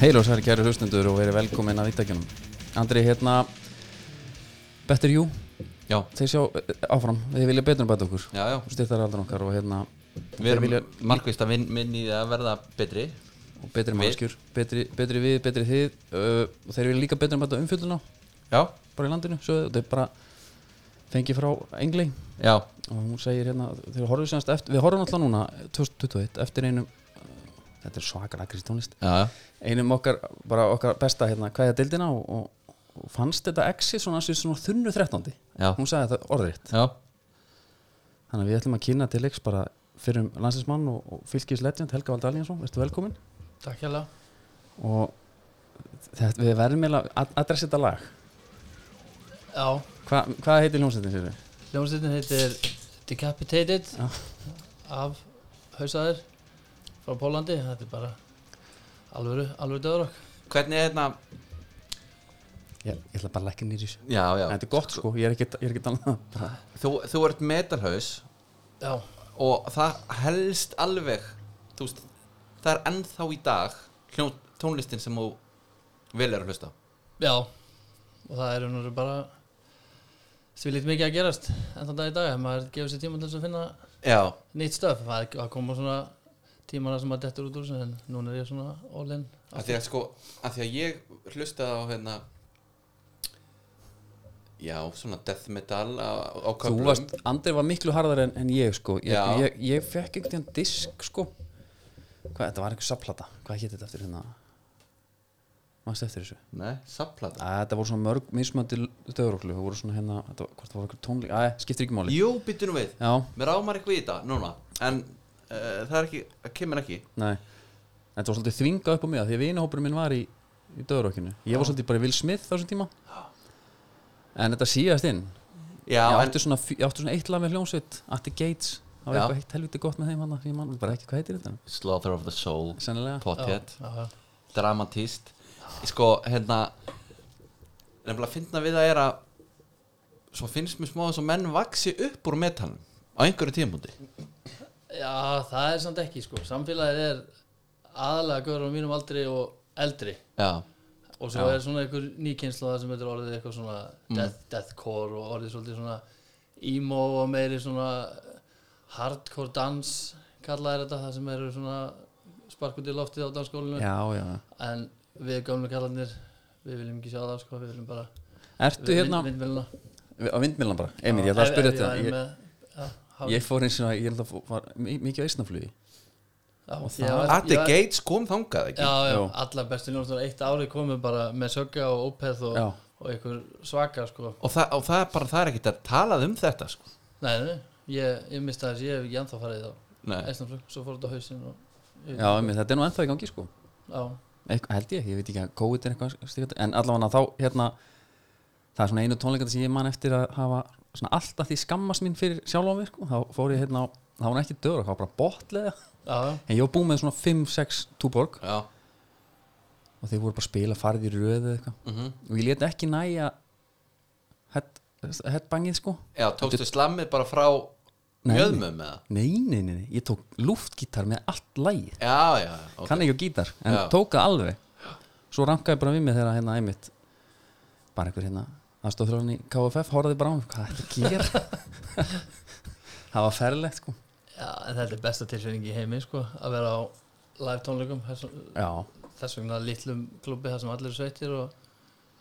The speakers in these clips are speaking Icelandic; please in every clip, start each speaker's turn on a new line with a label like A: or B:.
A: Heil og særi kæru hlustendur og verið velkomin að vittakjunum Andri, hérna Better You,
B: Já,
A: þeir sjá eh, áfram. Við vilja betur um bæta okkur.
B: Já, já.
A: Styrtar aldar okkar og hérna
B: Við erum
A: vilja-
B: markvist að vinn vin það að verða betri.
A: Og betri mannskjur betri, betri við, betri þið uh, og þeir vilja líka betur um bæta umfjölduna
B: Já,
A: bara í landinu, svo þetta er bara fengið frá Engli.
B: Já,
A: og hún segir hérna, þeir horfum semst eftir við horfum alltaf núna 2021 eftir einum þetta er svakar agrið tónlist
B: já.
A: einum okkar, bara okkar besta hérna, hvað er dildina og, og, og fannst þetta exit svona, svona, svona þunnu 13.
B: Já.
A: hún sagði þetta orðriðt þannig að við ætlum að kynna til leiks bara fyrir um landsinsmann og, og fylgis legend Helga Vald Alínsson, verður velkomin
C: Takk hjá
A: og þetta, við verðum eiginlega að adressa þetta lag
C: Já,
A: Hva, hvað heitir hljómsveitin sér við?
C: hljómsveitin heitir Decapitated
A: Já.
C: af hausaðir frá Pólandi Þetta er bara alvöru, alvöru döðurokk.
B: Hvernig er hérna?
A: Ég, ég ætla bara að leggja nýri þessu.
B: Já, já.
A: Þetta er gott sko, ég er ekkert ég er ekkert annað.
B: Þú, þú ert metalhaus
C: Já,
B: og það helst alveg veist, það er ennþá í dag tónlistin sem þú vil er að hlusta
C: já. Og það er nú bara svilít mikið að gerast en þann dag í dag, maður gefur sér tíma til að finna
B: Já,
C: nýtt stöf, það það koma svona tímana sem maður dettur út úr þessu en núna er ég svona all in.
B: Af því að sko af því að ég hlustaði á hérna Já, svona death metal á, á
A: Þú
B: köflum.
A: varst, Andri var miklu harðar en, en ég sko. Ég,
B: Já.
A: ég, ég fekk einhvern tíðan disk sko. Hvað, þetta var einhver sapplata Hvað hétt þetta eftir hérna? Mást eftir þessu?
B: Nei, sapplata
A: Æ, þetta voru svona mörg mismöndi döðuroklu Það voru svona hérna, þetta var, hvort það voru einhver tónleik? Æ, skiptir ekki máli.
B: Jú, byttu nú við.
A: Já,
B: Mér ámar eitthvað í þetta núna En uh, það er ekki, það kemur ekki.
A: Nei. Þetta var svolítið þvingað upp á mig af Því að vinahópurinn minn var í, í döðurokkinu Ég var svolítið bara í Will Smith á þessum tíma. En þetta síðast inn
B: Já,
A: Ég
B: en,
A: átti svona, ég átti svona eitt lag með hljómsveit Atti Gates. Það var eitthvað heitt helviti gott með þeim hann Ég man bara ekki hvað heitir þetta.
B: Slaughter of the Soul
C: já.
B: dramatist. Sko, hérna Nefnilega finna við að er að Svo finnst mér smá að menn vaksi upp úr metalum Á einhverju tímúti
C: Já, það er samt ekki sko. Samfélagið er aðalega göður á mínum aldri og eldri.
B: Já,
C: og svo
B: Já.
C: er svona einhver nýkynsla sem heitir orðið eitthvað svona
B: Mm.
C: death, deathcore og orðið svolítið svona emo og meiri svona hardcore dans kallaði þetta það sem eru svona spark út í loftið á dansskólinu
A: Já, já.
C: En við gömlu kallarnir við viljum ekki sjá það sko, við viljum bara
A: Ertu hérna?
C: vindmilna
A: á vindmillan bara. Emil, ég ætla að spyrja þetta ég,
C: þetta
A: ég fór eins og ég held að var mi- mikið á það-
B: Atti Gates kom þangað ekki
C: Já, já,
A: Jú.
C: allar bestu ljónstar eitt ári komið bara með sögga og ópeð og,
A: Já.
C: og einhver svaka sko
B: Og, það, og það er bara, það er ekkert að talað um þetta sko.
C: Nei, nei, ég, ég misti þess, ég hef ekki ennþá farið á. Eistnaflug, svo fór þetta á hausinn og
A: Já, Emil, þetta er nú ennþá í gangi sko
C: já,
A: Eitthvað, held ég, ég veit ekki að COVID er eitthvað en allavega þá hérna það er svona einu tónleikandi sem ég man eftir að hafa svona alltaf því skammast mín fyrir sjálf á mér sko, þá fór ég hérna á það var nú ekki döður, það var bara botlega en ég var búið með svona 5-6 túborg. Og þeir voru bara að spila farið í röðu eða eitthvað.
B: Mhm.
A: Og ég let ekki næja head, headbangið sko.
B: Já, tókstu slammið bara frá mjöðmum með það
A: nei, nei, nei, nei, ég tók luftgítar með allt lægið,
B: Já, já, ok.
A: Kann ekki á gítar en
B: Já.
A: tók það alveg. Svo rankaði bara við mig þegar hérna einmitt bara einhver hérna aðstofþróðan í KFF horfði bara á mig, hvað er þetta að gera það var ferlegt sko
C: já, en þetta er besta tilfinning í heimi sko, að vera á live tónleikum þess, vegna litlum klubbi þar sem allir eru sveitir og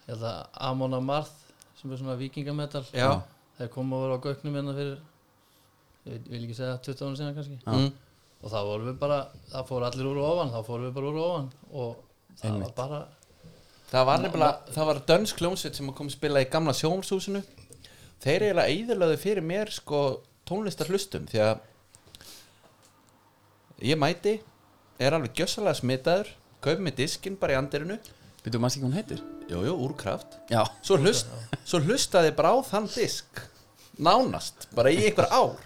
C: ég held að Amon Amarth sem er svona vikingametal
B: Já,
C: þeir koma að vera á gögnum hérna fyrir ég vil, ekki segja 20 ára síðan kannski
A: Já.
B: mm.
C: og þá vorum við bara, það fór allir úr og ofan þá fórum við bara úr og ofan og það
A: Einmitt.
C: var bara
B: það var nefnilega Það var dönsk hljómsveit sem kom að spila í gamla sjónshúsinu Þeir eiginlega eiðurlöðu fyrir mér sko tónlistar hlustum því að ég mæti er alveg gjössalega smitaður kaup með diskinn bara í andirinu.
A: Byrjuðu maður ekki hvað hún heitir?
B: Jú, jú, úrkraft
A: já,
B: Svo, hlust, svo hlustaði bara á þann disk Nánast, bara í einhver ár.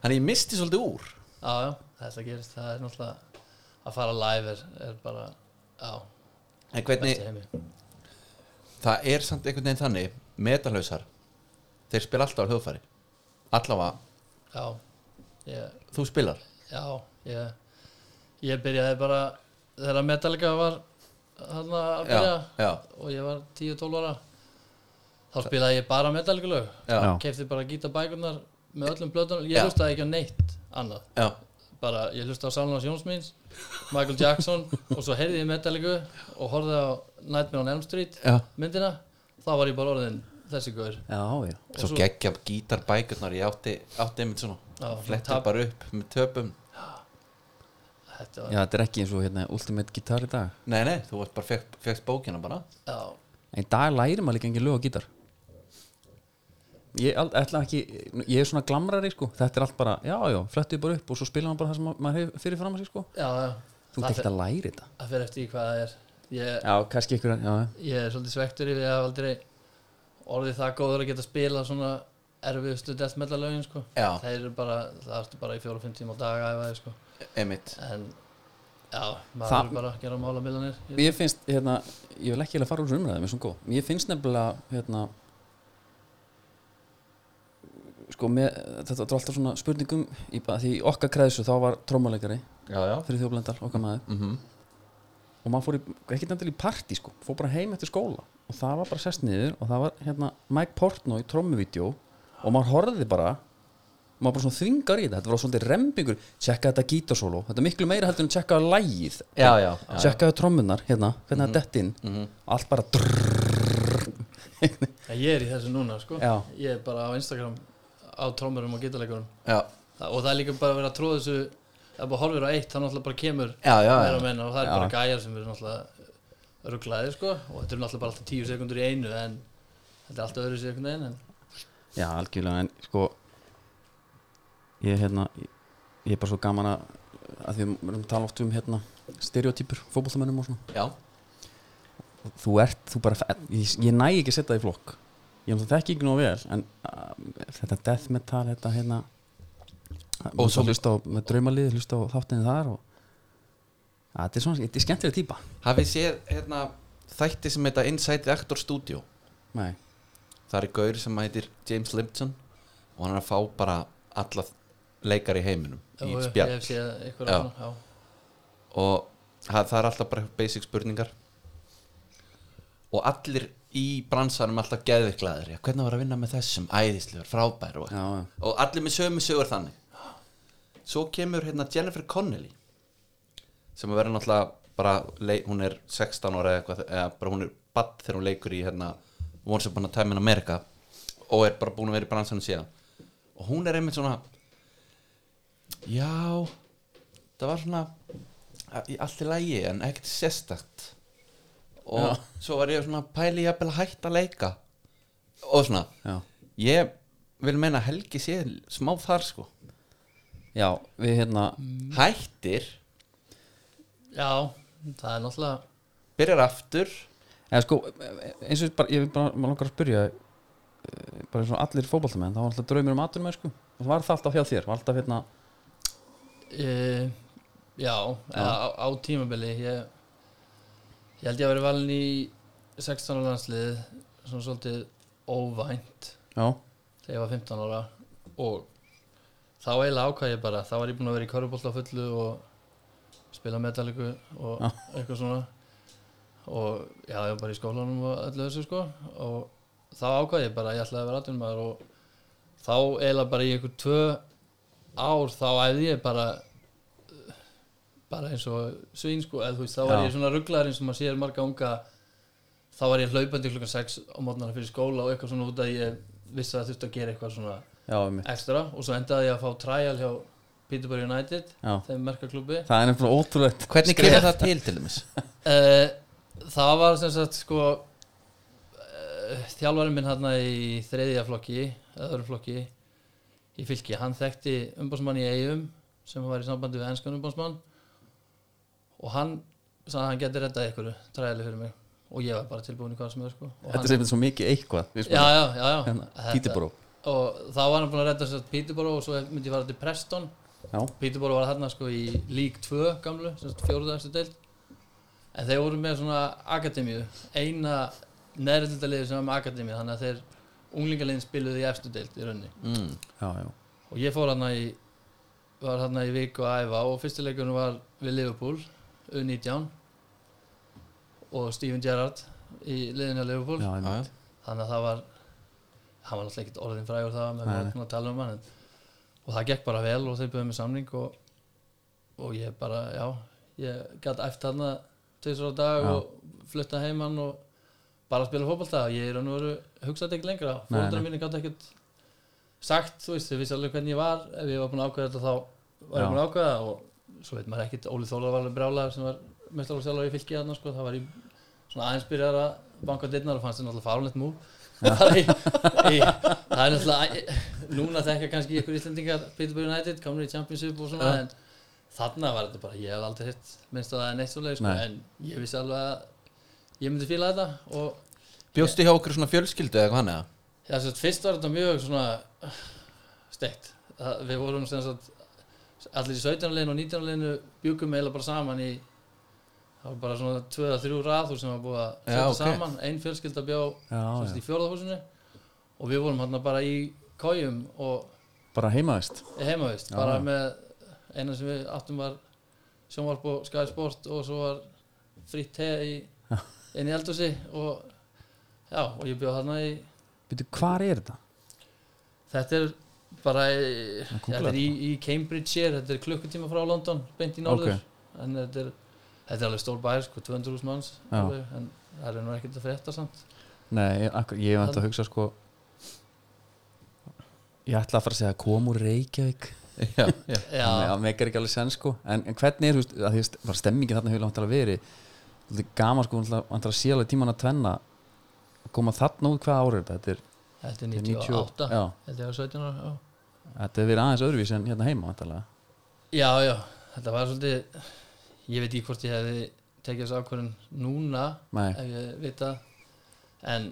B: Þannig ég misti svolítið úr.
C: Já, já, þetta gerist. Það er náttúrulega að fara live er, er bara, já,
B: En hvernig, það er samt einhvern veginn þannig Metalhausar Þeir spila alltaf á hljóðfæri. Allavega,
C: já, ég,
B: þú spilar?
C: Já, ég ég byrjaði bara þegar Metallica var hann að
B: já,
C: byrja
B: já,
C: og ég var 10-12 ára. Þá spilaði ég bara metallikulög
B: já,
A: Já.
C: kefti bara gítarbækurnar með öllum blöðunum ég
B: Já.
C: hlustaði ekki á neitt annað.
B: Já,
C: bara ég hlustaði á Sálunars Jónsmíns Michael Jackson og svo heyrði ég metalliku og horfði á Nightmare on Elm Street
B: já.
C: myndina þá var ég bara orðin þessi gaur.
A: Já, já.
C: Og
B: Svo
C: svo-
B: geggja gítarbækurnar Ég átti, átti einmitt svona
C: tab-
B: bara upp með töpum.
C: Þetta var
A: Já, þetta er ekki eins og hérna Ultimate Guitar í dag.
B: Nei, nei, þú varst bara fekk, fekkst bókina bara.
C: Já,
A: En í dag lærir maður líka engin lög á gítar Ég ekki Ég er svona glamrari sko Þetta er allt bara, já, já, flettuð bara upp Og svo spila maður bara það sem ma- maður hefur fyrir fram að sig sko
C: já, já.
A: Þú ekkert að læri þetta
C: það fer eftir í hvað það er ég,
A: Já, kannski ykkur, já,
C: ég er svolítið svektur yfir að aldrei orðið það góður að geta spila svona erfiðustu death metal lögin sko.
B: Já.
C: það er bara, það ertu bara í fjóra-fimm tíma á dag að þig, sko.
B: Einmitt
C: en já, maður
A: Það-
C: er bara að gera mála milanir
A: Ég finnst, hérna, ég vil ekki alveg fara úr þessu umræðum, svona góð Ég finnst nefnilega, hérna Sko, með, þetta var alltaf svona spurningum í, Því í okkar kreðsu þá var trómuleikari Fyrir þjóðblendal, okkar maður.
B: Mm
A: Og maður fór í, ekki nefnilega í partí, sko Fór bara heim eftir skóla. Og það var bara sest niður Og það var, hérna, Mike Portnoy trómuvídeó Og maður horfði bara maður bara svona þvingar í þetta, þetta var svolítið rembingur. Tjekka þetta gítarsólo, þetta er miklu meira heldur en tjekka lægið, tjekka trommunar hérna, hvernig það dett inn.
B: Mhm.
A: allt bara drrrr.
C: Ég er í þessu núna sko. Ég er bara á Instagram á trómurum og gítarleikurum og það er líka bara að vera að tróða þessu það er bara horfir á eitt, það náttúrulega bara kemur
B: já, já,
C: meira og meina og það er bara gæjar sem eru náttúrulega rugglaðir sko. Og þetta er náttúrulega bara alltaf tíu sekundur í einu en þetta er alltaf öðru sekund einu en
A: já, algjörlega, en sko ég er hérna ég, er bara svo gaman að að við erum að tala oft um hérna stereotypur, fótboltamönnum og svona.
B: Já,
A: þú ert, þú bara, ég, ég næ ekki að setja það í flokk ég er það þekki ekki nú vel en uh, þetta death metal þetta hérna og svo hlusta á með draumalið hlusta á þáttinni þar og að, þetta er svona, þetta er skemmtilega típa.
B: Hafið séð hérna þætti sem heita Inside the Actor Studio?
A: Nei.
B: Það er gaur sem heitir James Limpson og hann er að fá bara alla leikar í heiminum í
C: Já, ég
B: spjall. og það, það er alltaf bara basic spurningar. Og allir í bransanum alltaf geðviklaðir já, hvernig var að vinna með þessum, æðislegur, frábær og,
A: Já,
B: og allir með sömu sögur þannig. Svo kemur hérna Jennifer Connelly sem að vera náttúrulega bara, hún er 16 ára eða eitthvað, eða bara hún er badd þegar hún leikur í hérna Once Upon a Time in America og er bara búin að vera í bransanum síðan. Og hún er einmitt svona já það var svona allt í lægi en ekkert sérstakt og svo var ég svona pæli ég að hætta að leika. Og svona
A: Já.
B: ég vil meina Helgi sé smá þar sko.
A: Já, við hérna
B: hættir,
C: já, það er náttúrulega
B: byrjar aftur.
A: Eða sko, eins og bara, ég vil bara maður langar að spyrja eh, bara eins og allir fótboltamenn, það var alltaf draumur um atunum sko. og var það alltaf hjá þér, var alltaf hérna
C: e, já, eða á, á tímabili ég, ég held ég að vera valin í 16 ára landslið svona svolítið óvænt.
A: Já,
C: þegar ég var 15 ára og þá eiginlega ákvað ég bara þá var ég búinn að vera í körfubólta fullu og spila metalliku og
A: Já.
C: eitthvað svona. Og já, ég var bara í skólanum og öllu þessu sko. Og þá ákvað ég bara að ég ætlaði að vera atvinnumæður og þá eiginlega bara í einhver tvö ár þá æði ég bara bara eins og svín sko eða þú veist, þá var ég svona rugglar eins og maður sér marga unga þá var ég hlaupandi klukkan 6 á mótnarna fyrir skóla og eitthvað svona út að ég vissi að þurfti að gera eitthvað svona
A: já,
C: ekstra og svo endaði ég að fá trial hjá Peterborough United
A: já.
C: þeim merkaklubbi
A: það er nefnilega ótrúlegt
B: hvernig kemur það til til dæmis?
C: Uh, það var sem sagt sko uh, þjálfarinn minn hérna í þriðja flokki eða öðru flokki í fylki, hann þekkti umbásmann í eigum sem var í sambandi við enskan umbásmann og hann sagði að hann geti reddað ykkur træli fyrir mig og ég var bara tilbúin í hvað sem er sko. Og
A: þetta
C: hann-
A: er þetta svo mikið eitthvað
C: já, já, já, já.
A: Hérna, Peterborough.
C: og þá var hann búin að redda sér Peterborough og svo myndi ég fara til Preston Peterborough var þarna sko í League 2 gamlu, fjóruðastu deild en þeir voru með svona akademíu eina neðrildaliði sem var með akademíu þannig að þeir unglingaliðin spiluði í efstu deild í raunni
B: mm.
A: já, já,
C: og ég fór þarna í var þarna í viku að æfa og fyrstileikurinn var við Liverpool U19 og Steven Gerrard í liðinu að Liverpool.
A: Já,
C: þannig að það var hann var náttúrulega ekkert orðin frægur það að um hann og það gekk bara vel og þeir byrjuðu með samning og, og ég bara, já ég gæti æft þarna tveisur á dag
A: Já.
C: og flutta heimann og bara að spila fótbolta. Ég er raun og veru hugsaði ekki lengra.
A: Nei.
C: mínu gæti ekkert sagt, þú veist, þau vissi alveg hvernig ég var. Ef ég var búin að ákveða þetta þá var
A: Já.
C: ég búin að ákveða og svo veit maður ekkert Óli Þólar var alveg brjálæður sem var mestar og sjálfur í fylki þarna sko, það var í svona aðeins byrjar að banka dittnar og fannst þetta náttúrulega fárlegt mú það er, náttúrulega núna þekka kannski ykkur Íslandingar Peterborough United, komur í Championship og svona en þarna var þetta bara, ég hef aldrei hitt minnst að það er neitt svo leið sko, en ég vissi alveg að ég myndi fíla þetta og
B: Bjóstu hjá okkur svona fjölskyldu eða hvað hann eða?
C: Já, fyrst var þetta mjög svona steikt. Við vorum sem sagt allir í 17. leginu og 19. leginu bjúkum eiginlega bara saman í það var bara svona 2-3 raður sem var búið að setja
B: ok.
C: saman ein fjölskylda bjó
A: já,
C: í fjórðahúsinu og við vorum hann bara í kójum og
A: bara heimaðist
C: heimavist
A: Já,
C: bara með eina sem við áttum var sjónvarp og Sky Sport og svo var fritt te í, inn í eldhúsi og já, og ég bjóð þarna í
A: Býtu, hvar er þetta?
C: Þetta er bara í,
A: Að googla
C: þetta er í, í Cambridgeshire, þetta er klukkutíma frá London, beint í norður. En þetta er, þetta er alveg stór bær sko, 200.000 manns alveg, en það er nú ekkert að frétta samt.
A: Nei, ég, hef enda að hugsa sko Ég ætla að fara að segja kom úr Reykjavík.
B: Já, já.
C: Já,
A: Það meikar ekki alveg senn sko. En, en hvernig er, þú veist, að því að var stemmingin þarna hefur langt að verið. Þetta er gaman sko, vantar að sé alveg tíman að tvenna að koma þarna út hvað árið er þetta? Er
C: þetta er
A: þetta er
C: 98
A: Já,
C: Þetta er 17 ára,
A: þetta er verið aðeins öðruvís en hérna heima vantarlega.
C: Já, já, þetta var svolítið ég veit ekki hvort ég hefði tekið þessu ákvörðun núna
A: Nei,
C: ef ég veit það en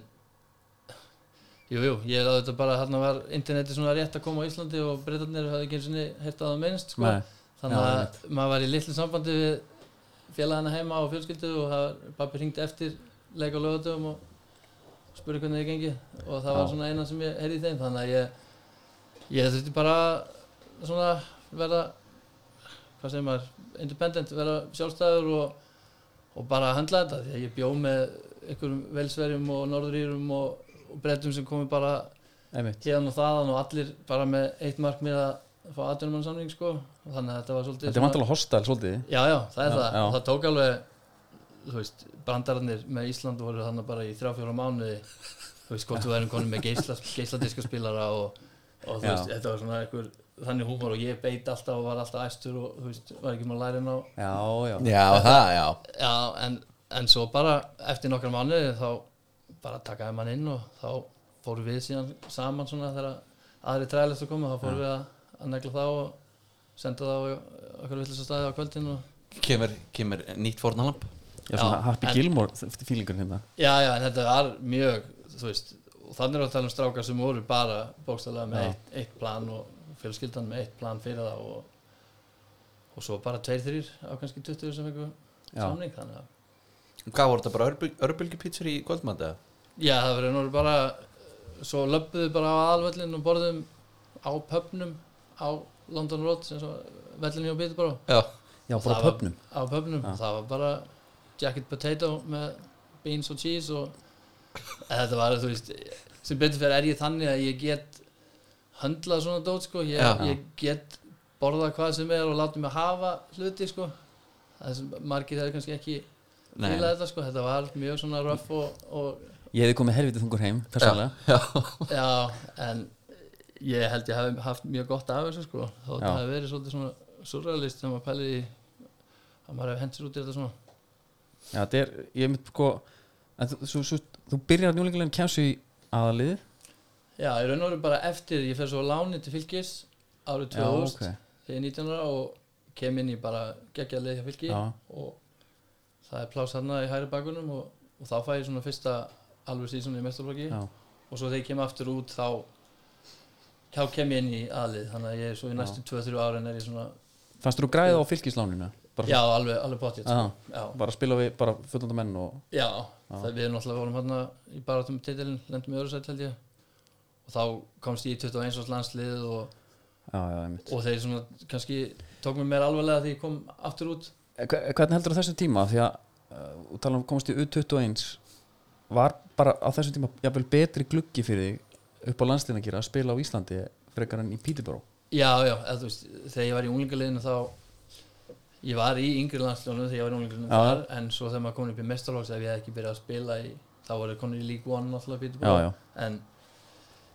C: jú, jú, ég er að þetta bara hérna var interneti svona rétt að koma á Íslandi og breytarnir hafði ekki eins og hérta það minnst sko. þannig
A: Já,
C: að maður var í litlu sambandi við félagana heima og fjölskyldu og það, pappi hringdi eftir leik á lögatöfum og spurði hvernig þið gengi og það var
A: Já.
C: svona eina sem ég heyrði í þeim þannig að ég, ég þurfti bara svona verða hvað segir maður, independent vera sjálfstæður og, og bara höndla þetta því að ég bjó með einhverjum velsverjum og norðurýrum og, og breytum sem komi bara hérna og þaðan og allir bara með eitt markmið að fá atvinnum samning sko. Og þannig að þetta var svolítið
A: Þetta er vantarlega hostal svolítið.
C: Já, já, það er
A: Já,
C: það.
A: já.
C: og það tók alveg þú veist, brandararnir með Ísland voru þannig bara í þrjá fjóra mánuði. Þú veist, hvort þú erum konum með geisla, geisladiska spilara og, og þú veist, þetta var svona einhver þannig húmor og ég beit alltaf og var alltaf æstur og þú veist, var ekki maður lærin á
A: Já, já,
B: Já, það, já.
C: Já, en, en svo bara eftir nokkar mánuði þá bara takaði mann inn og þá fórum við síðan saman svona þegar aðri træðilegt að koma þá fórum við að, að negla þá og senda þá á okkur villis staði á kvöldin og
B: Kemur, kemur nýtt fórnalamp
A: já svona Happy
C: en-
A: Gilmore fílingur hérna.
C: Já, já, en þetta var mjög, þú veist, og þannig er að tala um strákar sem voru bara bókstæðlega með
A: Já.
C: eitt, eitt plan og fjölskyldan með eitt plan fyrir það og, og svo bara tveir, þrýr á kannski 20 sem einhver
A: Já.
C: samning, þannig að
B: Hvað voru þetta bara örbylgjupítsur í kvöldmandi?
C: Já, það verður nú bara, svo löppuðu bara á aðalvöllin og borðum á pöpnum á London Road, sem svo vellinu á Peterborough
B: Já,
A: Já,
C: Og
A: bara pöpnum
C: á pöpnum,
A: Já.
C: það var bara jacket potato með beans og cheese og þetta var, þú veist sem betur fyrir er ég þannig að ég get höndlað svona dót sko. Ég,
B: Já.
C: ég get borðað hvað sem er og láta mig hafa hluti sko. Það sem margir þeir kannski ekki fíla þetta sko, þetta var mjög svona rough og, og
A: Ég hefði komið helvitið þungur heim, persónulega.
C: Já, en ég held ég hafi haft mjög gott af þessu sko. Þó
A: Já.
C: það hefði verið svolítið svona surrealist sem að pæli í að maður hefði hendur út í þetta svona.
A: Já, þetta er, ég mynd sko en þú, svo, svo, þú byrjar njúlingulegin kemstu í aðalið
C: Já, ég raun og veru bara eftir, ég fer svo láni til fylgis árið 2000
A: Já, ok.
C: þegar ég er 19 ára og kem inn í bara geggja leið hjá fylgi
A: Já.
C: og það er pláss þarna í hæri bakunum og, og þá fæ ég svona fyrsta alveg síðan í mestarflokki og svo þegar ég kem aftur út þá þá kem ég inn í aðlið þannig að ég er svo í næstu 2-3 árin er ég svona
A: Fannst þú græða á fylgisláninu? Bara,
C: já, alveg, alveg potið
A: Já.
C: sko. já,
A: bara spila við bara fullanda menn og
C: já, það við erum náttúrulega vorum hérna í barátum titilin, lendum í öðru sætt held ég og þá komst ég í 21 árs landslið og
A: Já, já,
C: og þeir svona kannski tók mér meira alvarlega því ég kom aftur út
A: Eh, hve- Hvernig heldur þú þessum tíma? Því að uh, og tala um komast í U21 var bara á þessum tíma jafnvel betri gluggi fyrir þig upp á landslíðin að gera að spila á Íslandi frekar en í Peterborough
C: Já, já, eða, veist, þegar ég var í unglingaliðinu þá ég var í yngri landsljónu þegar ég var í unglingaliðinu
A: Já.
C: þar en svo þegar maður komin upp í mestarlóks ef ég hef ekki byrjað að spila í þá var ég komin í League One náttúrulega
A: já,
C: Peterborough
A: já,
C: en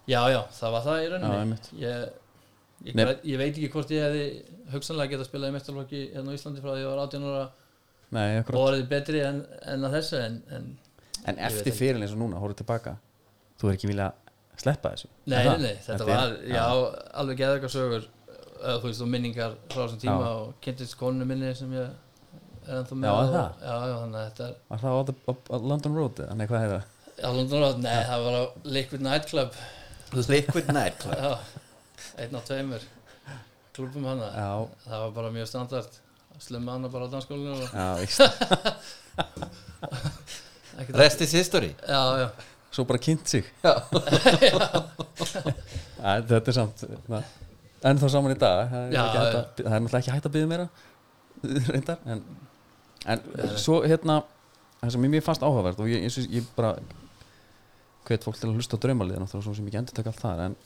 C: já, já, það var það í rauninni. Ég, ég, ég veit ekki hvort ég hefði hugsanlega getað spilað í mestarlóki hérna á Íslandi frá því ég var 18 ára
A: nei,
C: og orðið betri en, en að þessu en, en
A: en eftir
C: ekki.
A: fyrir eins og núna, horfðu tilbaka þú er ekki vilja sleppa þessu
C: Nei, nei, þetta var, já, alveg geða eitthvað sögur eða þú veist, og minningar frá þessum tíma
A: Já.
C: og kynntist konunu minni sem ég er ennþá með
A: Já,
C: og,
A: það?
C: Já, já, þannig að þetta er
A: var það á, á, á London Road eða? Nei, hvað er það?
C: Já, London Road, nei, það var á Liquid Night Club
B: Liquid Night Club
C: Já, einn á tveimur klubum hana.
A: Já,
C: Það var bara mjög standart slumma hana bara á danskólinu og
A: já, víst.
C: Ekkert
B: Rest is history.
C: Já, já,
A: svo bara kynnt sig.
B: Já.
A: Æ, þetta er samt það, ennþá saman í dag. Það er,
C: Já,
A: að, það er náttúrulega ekki hægt að byggja meira reyndar en, en svo hérna það sem mér fannst áhugavert og ég, ég, ég bara hvet fólk til að hlusta á draumalið náttúrulega svo sem ekki endur taka allt þar en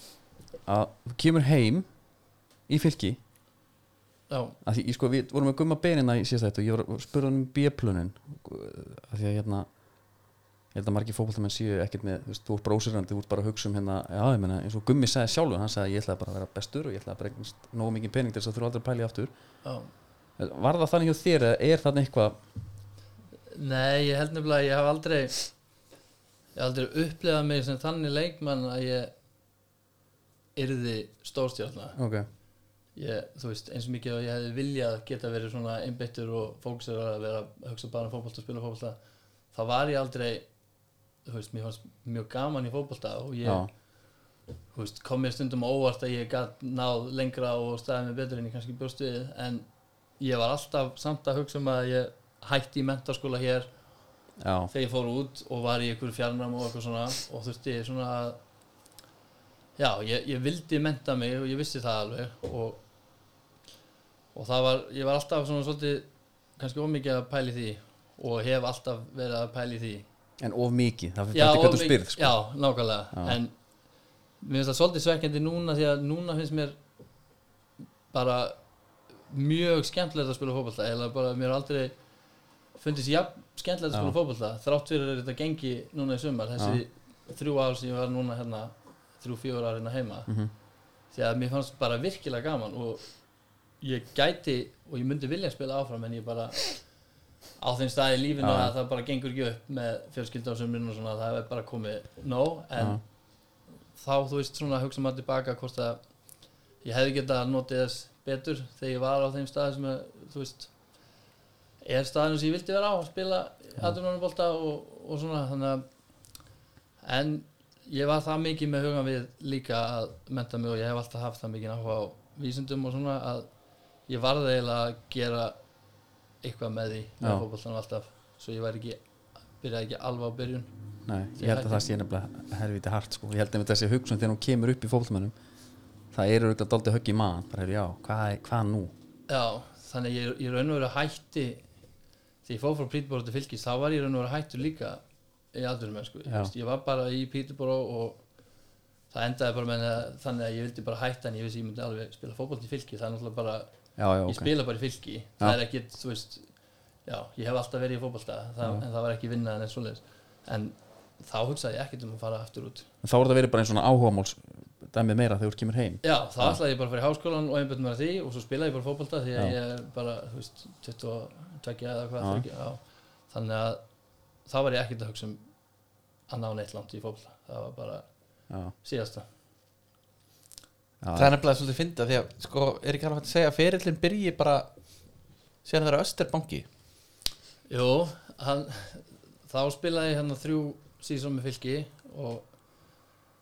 A: að þú kemur heim í fylki að því, ég sko, við vorum með gumma benina í síðast þetta og ég var að spurða um B-plunin að því að hérna ég held að margir fótboltamenn séu ekkert með þú veist, þú ert brósirandi, þú ert bara að hugsa um hérna já, ég meina, eins og Gummi sagði sjálfur, hann sagði ég ætlaði bara að vera bestur og ég ætlaði bara eignast nógu mikið pening til þess að þú aldrei að pæli aftur.
C: Já.
A: Var það þannig hjá þér eða er þannig eitthvað
C: Nei, ég held nefnilega að ég hef aldrei ég hef aldrei upplifað mig sem þannig leikmann að ég yrði stórstjórna
A: ok,
C: ég, þú veist, eins og mikið og ég hefði viljað geta verið svona einbyttur og fólks er að vera að hugsa bara um fótbolta og spila fótbolta þá var ég aldrei veist, mér fannst mjög gaman í fótbolta og ég, veist, kom mér stundum óvart að ég gætt náð lengra og staðið mig betur en ég kannski bjóst við en ég var alltaf samt að hugsa um að ég hætti í mentaskóla hér
A: já,
C: þegar ég fór út og var í einhverju fjarnám og eitthvað svona og þurfti svona að já, ég, ég vildi menta mig og ég vissi það alveg og, og það var, ég var alltaf svona svolítið kannski ómikið að pæli því og hef alltaf verið að pæli því
A: en of mikið það
C: já,
A: fyrir
C: of
A: hvað þú spyrð sko.
C: já, nákvæmlega
A: Já.
C: en mér finnst það svolítið svekkjandi núna því að núna finnst mér bara mjög skemmtilegt að spila fótbolta eða bara mér har aldrei fundist jafn skemmtilegt að spila
A: Já.
C: fótbolta þrátt fyrir að þetta gengi núna í sumar þessi þrjú ár sem ég var núna hérna þrjú, fjór ár hérna heima
A: Mhm.
C: því að mér fannst bara virkilega gaman og ég gæti og ég myndi vilja spila áfram en ég bara á þeim staði í lífinu að það bara gengur ekki upp með fjölskylda og svona það er bara komið nóg en þá þú veist svona hugsa maður tilbaka hvort að ég hefði getað notið þess betur þegar ég var á þeim staði sem að, þú veist er staðinu sem ég vildi vera á að spila aðrunarbolta og, og svona þannig að en ég var það mikið með hugan við líka að menta mig og ég hef alltaf haft það mikið áhuga á vísindum og svona að ég varði eiginlega að gera eitthvað með því með fótboltanum alltaf svo ég væri ekki byrjaði ekki alveg á byrjun.
A: Nei,
C: Ég
A: ég held að það sé nefnilega helviti hart sko. ég held að þessi hugsun þegar hún kemur upp í fótboltamönnum það eru auðvitað daldið högg í maðan bara hefur já, hvað, hvað nú?
C: Já, þannig ég, ég raun og veru hætti því ég fór frá Peterborough til fylgis þá var ég raun og veru hættur líka í aldurum sko. Ég, ég var bara í Peterborough og það endaði bara með að, þannig að ég vildi bara hætta en ég vissi að ég myndi alveg spila fótboll í fylki það er náttúrulega bara,
A: já, já,
C: ég
A: ok,
C: spila bara í fylki það er ekkit, þú veist já, ég hef alltaf verið í
A: Já.
C: en það var ekki vinnað en eins svoleiðis en þá hugsaði ég ekkit um að fara aftur út
A: þá er það verið bara einn svona áhugamáls dæmið meira þegar þú kemur heim
C: Já, þá ætlaði ég bara að fara í háskólan og einbjönd mér að því og svo spilaði ég bara fótbolta því að ég er bara, þú veist, 22 eða hvað,
A: Já.
C: 30, já. Þannig að þá var ég ekkert að hugsa um að ná neitt langt í fótbolta. Það var bara síðasta.
A: Já,
B: Það er nefnilega svolítið fyndið því að sko, er ekki alveg hægt að segja að ferillin byrji bara síðan það er Österbanki
C: Jú, hann, þá spilaði ég hérna þrjú sísón með fylki og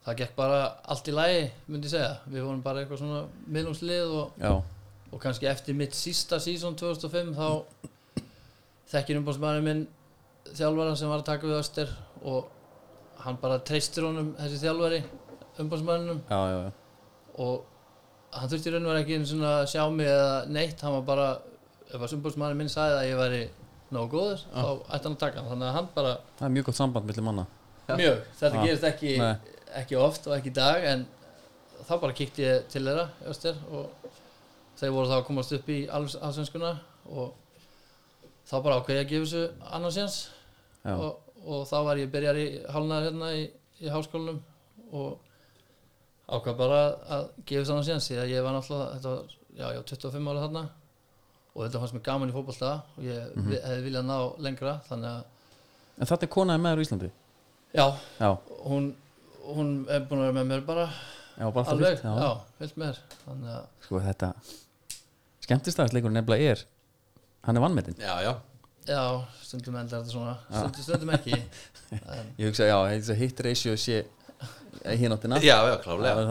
C: það gekk bara allt í lagi, myndi ég segja. Við vorum bara eitthvað svona miðlumslið og og kannski eftir mitt sísta sísón 2005 þá þekkir umbáðsmaðurinn minn þjálfara sem var að taka við Öster og hann bara treystir honum þessi þjálfari umbáðsmaðurinnum
A: já, já, já.
C: Og hann þurfti raun og vera ekki einu svona að sjá mig eða neitt hann var bara ef að umbáðsmaðurinn minn sagði að ég væri nógu góður þá ætti hann að taka hann. Þannig að hann bara
A: það er mjög gott samband millir manna.
C: Mjög, þetta
A: Já.
C: gerist ekki ekki oft og ekki í dag en þá bara kíkti ég til þeirra öster, og þeir voru þá að komast upp í allsvenskuna og þá bara ákveði að gefa þessu annarsjans og, og þá var ég byrjar í hálnaðar hérna í, í háskólanum og ákvað bara að gefa annarsjans því að ég var náttúrulega þetta já, já, 25 ára þarna og þetta fannst mér gaman í fótbolta og ég
A: Mhm.
C: vi- hefði viljað ná lengra þannig að
A: en þetta er konaði með þér á Íslandi?
C: Já,
A: já,
C: hún, hún er búin að vera með mér bara
A: já, bara alltaf
C: alveg,
A: vilt
C: já, vilt með þér þannig að,
A: sko þetta skemmtistæðisleikur nefnilega er hann er vannmetinn
B: Já, já.
C: Já, stundum endar þetta svona. Stundum, stundum ekki. En,
A: ég hugsa já, heitsa hit ratio sé hínáttina
B: Já, já, klálega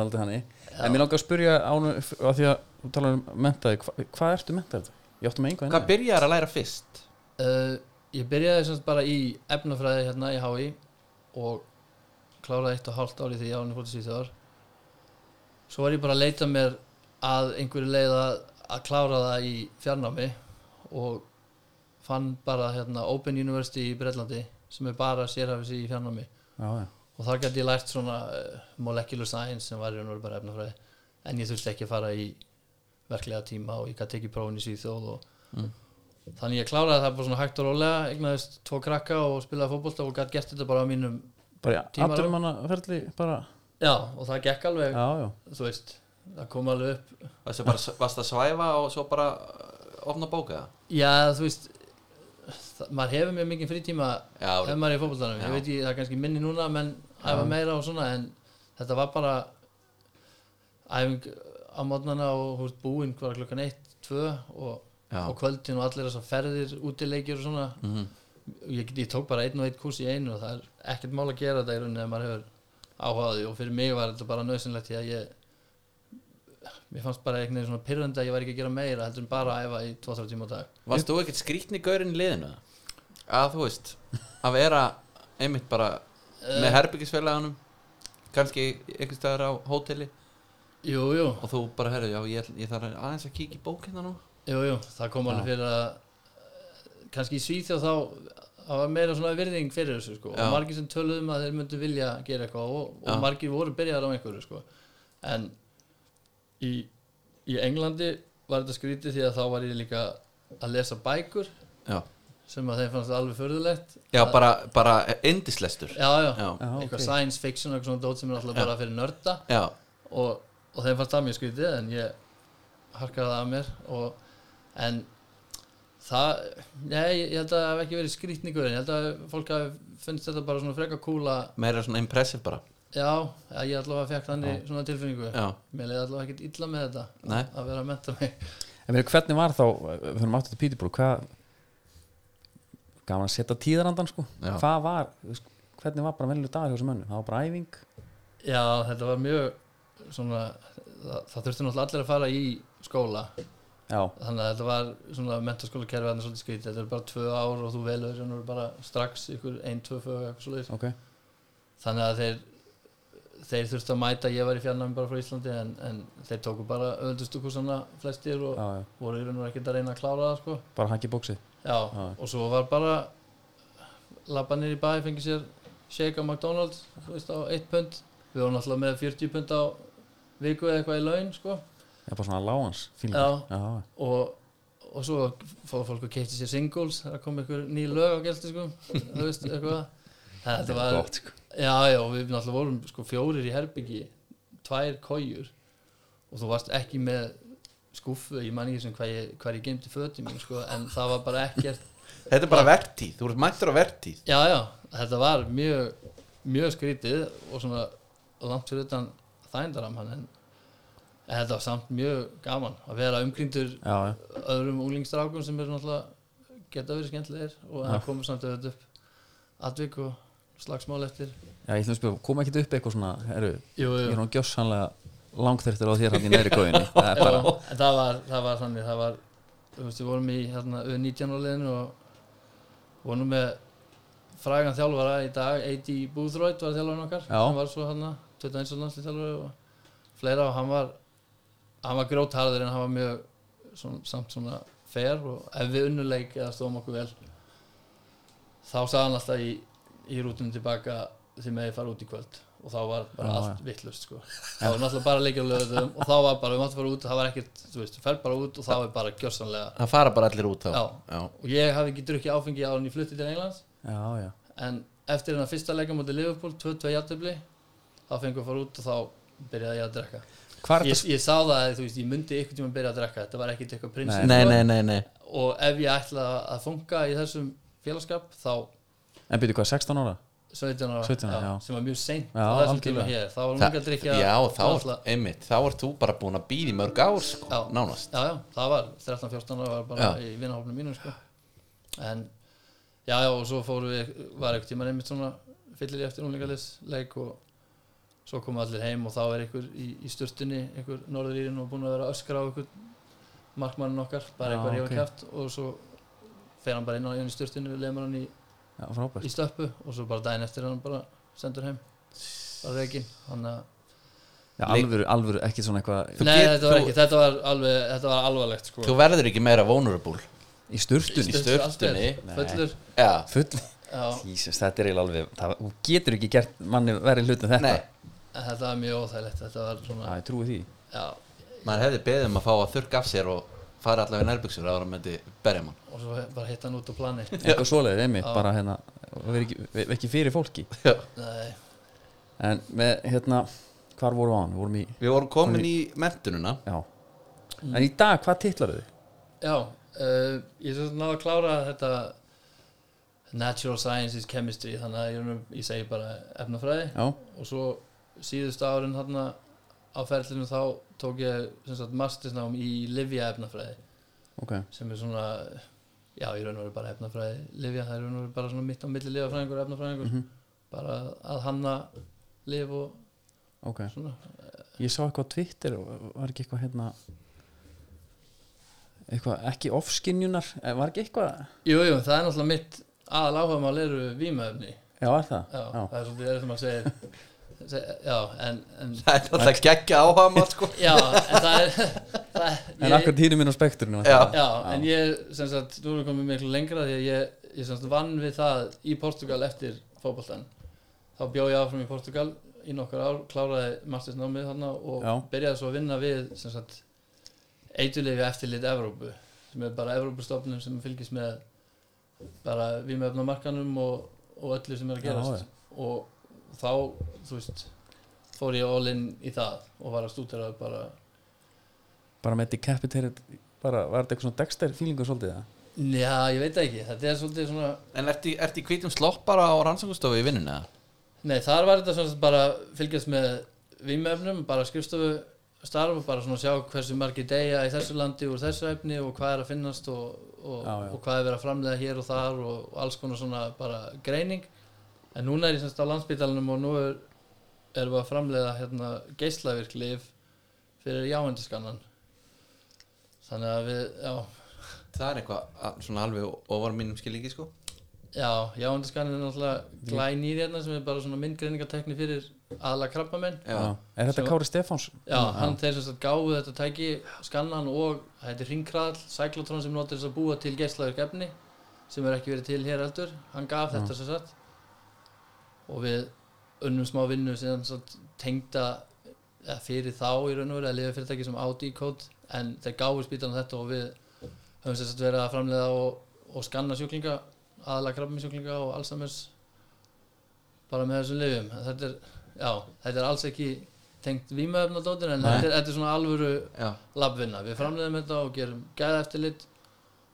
A: en mér langar að spyrja ánu af því að þú talar um mentaði hva, hvað ertu mentaði þetta? ég áttu með einhvað
B: Hvað byrjar að læra fyrst?
C: uh, ég byrjaði semst bara í efnafræði hérna í HÍ og kláraði eitt og hálft ári því ég ánum fótið síðan svo var ég bara að leita mér að einhverju leið að, að klára það í fjarnámi og fann bara hérna Open University í Breitlandi sem er bara sérhafis í fjarnámi.
A: Já, já.
C: Og þar gæti ég lært svona uh, molecular science sem var í raun og veru bara efnafræði. En ég þurfti ekki að fara í verklega tíma og ég gæti ekki prófin í Svíþjóð og
A: Mm.
C: þannig ég kláraði það bara svona hægt og rólega eignaðist tvo krakka og spilaði fótbolta og gæti gert þetta bara á mínum
A: bara
C: á-
A: aftur manna ferli bara,
C: já og það gekk alveg
A: já, já,
C: þú veist, það kom alveg upp.
B: Varstu bara, varst að svæfa og svo bara uh, opna bóka?
C: já þú veist það, maður hefur mjög mikið frítíma
B: Já,
C: ef maður er í fótboltanum,
B: Já.
C: ég veit ekki, það er kannski minni núna menn æfa meira og svona en þetta var bara æfing á mótnana og veist búinn hvar klukkan 1, 2 og, og kvöldin og allir þessar ferðir útileikjur og svona.
B: Mhm.
C: ég, ég tók bara einn og einn kurs í einu og það er ekkert mál að gera þetta í rauninni ef maður hefur áhugaði og fyrir mig var þetta bara nöðsynlegt því að ég mér fannst bara einhvern veginn svona pyrrandi að ég var ekki að gera meira heldur en bara að æfa í 2-3 tíma á dag.
B: Varst þú ekkert skrýtni gaurinn í liðinu? Að þú veist Að vera einmitt bara með herbyggisfélaganum kannski einhvers staðar á hóteli.
C: Jú, jú,
B: og þú bara herrðu, já, ég, ég þarf aðeins að kíkja í bókina nú.
C: Jú, jú, það kom alveg fyrir að eh, kannski í Svíþjóð þá það var meira svona virðing fyrir þessu sko. Og margir sem töluðum að þeir myndu vilja gera eitthvað og, og margir voru byrjaðar á einhverju sko. en í, í Englandi var þetta skrítið því að þá var ég líka að lesa bækur.
B: Já,
C: sem að þeim fannst alveg förðulegt
B: já bara, bara indislestur.
C: Já, já,
B: Já,
C: eitthvað
A: ok.
C: science fiction og eitthvað svona dót sem er alltaf
B: Já.
C: bara fyrir nörda.
B: Já,
C: og, og þeim fannst það mjög skrítið en ég harkaði það að mér. Og, en það nei, ég held að það hef ekki verið skrítningur en ég held að fólk hafi finnst þetta bara svona freka kúla.
B: Meira svona impressive bara.
C: Já, já, ég allavega fekk þannig svona tilfinningu.
B: Já,
C: mér leiði allavega ekkert illa með þetta
B: Nei.
C: að vera að menta mig.
A: En mér, hvernig var þá við fyrir aftur til Pítibrú hvað gaman að setja tíðarandan sko.
B: Já.
A: hvað var, hvernig var bara velju dagar hjá þessum mönnum, það var bara æfing?
C: Já, þetta var mjög svona það, það þurfti náttúrulega allir að fara í skóla.
A: Já,
C: þannig að þetta var svona mentaskóla kerfi þannig svolítið skrítið, þetta er bara tvö ár og þú velur og bara strax ykkur ein, tvö fög eitthvað svoleiðis.
A: Ok.
C: Þannig að þeir þeir þurftu að mæta, ég var í fjarnæmi bara frá Íslandi en, en þeir tóku bara öðvöldustu kursana flestir og
A: já, já.
C: voru í raun og ekkert að reyna að klára það sko.
A: bara hakki bóksið
C: já,
A: Já.
C: og svo var bara labba nýr í bæ, fengi sér shake á McDonalds, þú veist á 1 pund við vorum alltaf með 40 pund á viku eða eitthvað í laun sko.
A: já, bara svona lágans
C: Já.
A: já,
C: og, og svo fór fólk að keipti sér singles það kom einhver ný lög á gelti sko. þú veist, eitthvað þetta var,
A: gott sko
C: Já, já, við náttúrulega vorum sko fjórir í herbyggi tvær kójur og þú varst ekki með skúffu, ég man ekki sem hvað ég, hvað ég geimti fötin mín sko, en það var bara ekkert
B: Þetta er bara vertíð, þú ert mættur á vertíð.
C: Já, já, þetta var mjög mjög skrítið og svona langt fyrir utan þændaram hann en þetta var samt mjög gaman að vera umkringdur
A: já, já,
C: öðrum unglingstrákum sem eru náttúrulega geta verið skemmtilegir og það komur samt auðvitað upp atvik og slagsmál eftir.
A: Já, ég ætlum að spila, kom ekki upp eitthvað svona heru,
C: Jú,
A: ég er nú gjössanlega langþyrftir á þér hann í neðri góðinni það
C: það það var þannig það var, þú veist, við vorum í hérna, 19 áliðinu og vorum með frægan þjálfara í dag, A.D. Boothroyd var þjálfarinn okkar,
A: Já.
C: hann var svo hérna 21. landslið þjálfari og fleira og hann var hann var grótharður en hann var mjög svona, samt svona fair og ef við unnuleik eða stóðum okkur vel þá sagði hann alltaf í, í rútunum tilbaka þið meði fara út í kvöld og þá var bara
A: Já,
C: allt vittlust sko. þá var náttúrulega bara leikir á lögðum og þá var bara, við máttum fara út það var ekkert, þú veist, þú fer bara út og þá er bara gjörsanlega
B: það fara bara allir út þá.
C: Já.
B: Já.
C: og ég hafði ekki drukkið áfengi áður en ég flutti til Englands.
A: Já, já,
C: en eftir hennar fyrsta leika mútið Liverpool 2-2 játtöfli þá fengum við fara út og þá byrjaði ég að drekka.
A: Er
C: ég, ég sá það að þú veist, ég myndi ykkur tíma að byrja að drekka. Þetta var ekkert eitthvað prinsip
B: nei, nei, nei, nei.
C: Og ef ég ætlaði að funka í þessum félagskap þá
A: en byrju hvað, 16 ára?
C: 17 ára,
A: 17 ára, já.
C: sem var mjög seint
A: Já,
C: á þessum tíma hér, þá var mjög að drikja
B: já, þá,
C: náttúrulega-
B: einmitt, þá ert þú bara búin að býða í mörg ár sko,
C: Já.
B: nánast
C: já, já, það var 13-14 ára var bara
B: Já.
C: í vinahófnum mínum sko. en já, já, og svo fórum við var eitthvað tíma einmitt svona fyllir í eftir núlingalisleik og svo komum allir heim og þá er einhver í, í sturtunni, einhver norðurýrin og búin að vera öskra á einhver markmannin okkar, bara
A: Já,
C: eitthvað rífa
A: ok.
C: kæft og svo fer hann bara inn á í sturtunni, lemur hann í,
A: já, frábært.
C: Í stöppu og svo bara daginn eftir hann bara sendur heim. Bara
A: já,
B: Leik-
A: alvöru, alvöru, ekki svona eitthvað
C: Nei,
B: get-
C: þetta var
B: þú-
C: ekki, þetta var alveg þetta var alvarlegt sko.
B: Þú verður ekki meira vulnerable
A: í sturtunni.
B: Í sturtunni.
C: Fullur.
B: Já,
A: full,
C: Já,
A: Jesus, þetta er alveg það, þú getur ekki gert manni verið hlut en þetta.
B: Nei.
C: Þetta var mjög óþægilegt Þetta var
A: já,
C: svona
A: ég trúi því.
C: Já,
B: maður hefði beðið um að fá að þurrka af sér og fara allavega í nærbuxur ára með þetta berja mann.
C: Og svo bara hitta hann út á plani
A: eitthvað svoleiðið, einmitt, bara hérna vera ekki, vera ekki fyrir fólki.
C: Nei,
A: en með, hérna, hvar vorum við á hann? Við vorum í,
B: við vorum komin í mentununa
A: já. En í dag, hvað titlar þið?
C: já uh, Ég svo náðu að klára þetta Natural Sciences Chemistry þannig að ég, ég segi bara efnafræði.
A: Já,
C: og svo síðustu árin þarna á ferlinu þá tók ég mastersnám í Livia efnafræði
A: ok,
C: sem er svona já, í raun og veru bara efnafræði. Livia, það er raun og veru bara svona mitt á milli lifafræðingur og efnafræðingur.
A: Mhm.
C: bara að hanna lif og
A: ok.
C: svona.
A: Ég sá eitthvað á Twitter og var ekki eitthvað hérna eitthvað, ekki ofskinjunar eh, var ekki eitthvað,
C: Jú, jú, það er náttúrulega mitt aðal áhuga mál eru vímaefni
A: já, er það?
C: Já, það er svolítið það sem að segja Já, en, en
B: það er alltaf geggja áhuga maður sko.
C: Já, en það er það,
A: en
C: ég,
A: akkur týnum minn á spektrinu
B: Já.
C: Já, en ég, sem sagt, nú erum við komið miklu lengra því að ég, ég sem sagt, vann við það í Portugal eftir fótboltan þá bjó ég áfram í Portugal í nokkur ár, kláraði mastersnámið þarna og
A: Já.
C: byrjaði svo að vinna við sem sagt, eiturlifi eftirlit Evrópu sem er bara Evrópustofnum sem fylgist með bara vímöfnamarkanum og, og öllu sem er að
A: Já,
C: gerast. og þá, þú veist fór ég all in í það og var að stútera bara
A: bara með decapitated bara, var þetta eitthvað svona Dexter feelingu svolítið það?
C: Já, ég veit ekki, þetta er svolítið svona
B: en ertu í hvítum slopp bara á rannsókustofu í vinnunni eða?
C: Nei, þar var þetta svona bara fylgjast með vímefnum, bara skrifstofu starf og bara svona sjá hversu margir deyja í þessu landi úr þessu efni og hvað er að finnast og, og,
A: Já, já.
C: og hvað er verið að framlega hér og þar og, og alls konar svona bara greining en núna er ég semst á landsbítalunum og nú er, erum við að framlega hérna geislavirklif fyrir jáendiskannan. Þannig að við, já.
B: Það er eitthvað að- svona alveg ofar mínum skilíki sko.
C: Já, jáendiskannan er náttúrulega glænýr hérna sem er bara svona myndgreiningatekni fyrir aðla krabbamenn
B: já,
A: er þetta Kári Stefáns?
C: Já, hann þeir sem sagt gáfu þetta tæki skannan og það heitir ringkraðl cyclotron sem notur þess að búa til geislaverk efni sem er ekki verið til hér heldur. Hann gaf þetta sem sagt og við unnum smá vinnu sem tengda fyrir þá í raun og verið að lifa fyrirtæki sem Audi kód en þeir gáfu spítan þetta og við höfum sem sagt verið að framleiða og, og skanna sjúklinga aðalega krabbaminsjúklinga og Alzheimer's bara með þessum lifjum þetta er, já, þetta er alls ekki tengt vímaöfnadóttir en þetta er, þetta er svona alvöru labvinna. Við framleiðum þetta og gerum gæða eftirlit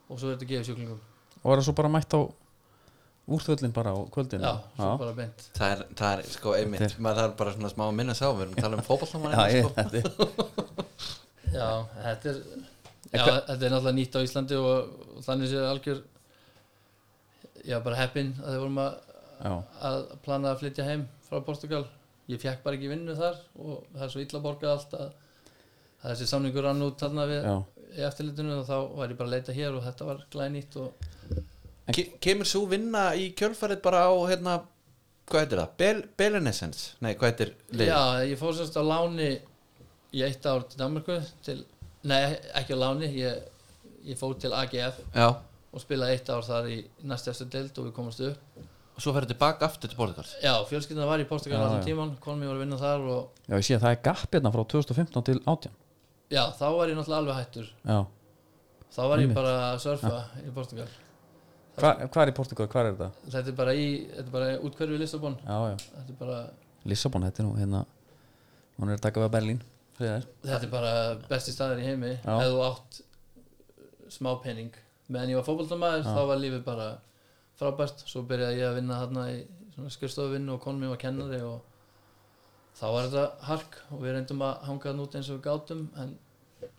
C: og svo er þetta gefið sjúklingum.
A: Og var það svo bara mætt á úrþöllin bara á kvöldinu?
C: já, svo bara beint.
B: Það, er, það er sko einmitt
A: Þetta
B: maður þarf bara svona smá að minna sá við erum að tala um fótballtáman
A: já, ég,
B: sko.
A: þetta er
C: já, þetta er já, þetta er náttúrulega nýtt á Íslandi og, og þannig séu algjör já, bara heppin að þið vorum að,
A: já,
C: að plana að flytja heim frá Portugal. Ég fekk bara ekki vinnu þar og það er svo illa borgað allt að, þessi samningur rann út þarna við
A: já,
C: í eftirlitinu og þá var ég bara að leita hér og þetta var glænýtt og
B: Ke- Kemur svo vinna í kjölfarið bara á hérna, hvað heitir það? Bel, Belenessens? Nei, hvað heitir lið?
C: Já, ég fór sérst á láni í eitt ár til Danmarku til, nei ekki á láni ég, ég fór til AGF
B: Já,
C: og spilaði eitt ár þar í næstjæstu deild og við komumst upp.
B: Og svo ferðu tilbaka aftur til Portugal
C: já, fjölskyldina var í Portugal
A: Já,
C: allan
A: já.
C: tíman konum ég var að vinna þar og
A: Já, ég sé að það er gap hérna frá 2015 til 18
C: já, þá var ég náttúrulega alveg hættur.
A: Já,
C: þá var ég bara að surfa í Portugal
A: Hva, hvað er í Portugal, hvað er þetta?
C: þetta er bara í, þetta er bara útkverfi í Lissabon.
A: Já, já,
C: þetta er bara,
A: Lissabon, þetta er nú hérna. Hún er að taka við Berlín. Friðar.
C: þetta er bara besti staður í heimi. Ef þú átt smá pening. Meðan ég var fótboltamaður
A: Já.
C: þá var lífið bara frábært. Svo byrjaði ég að vinna þarna í svona skrifstofuvinnu og konum mér var kennari og þá var þetta hark. Og við reyndum að hanga þann út eins og við gátum en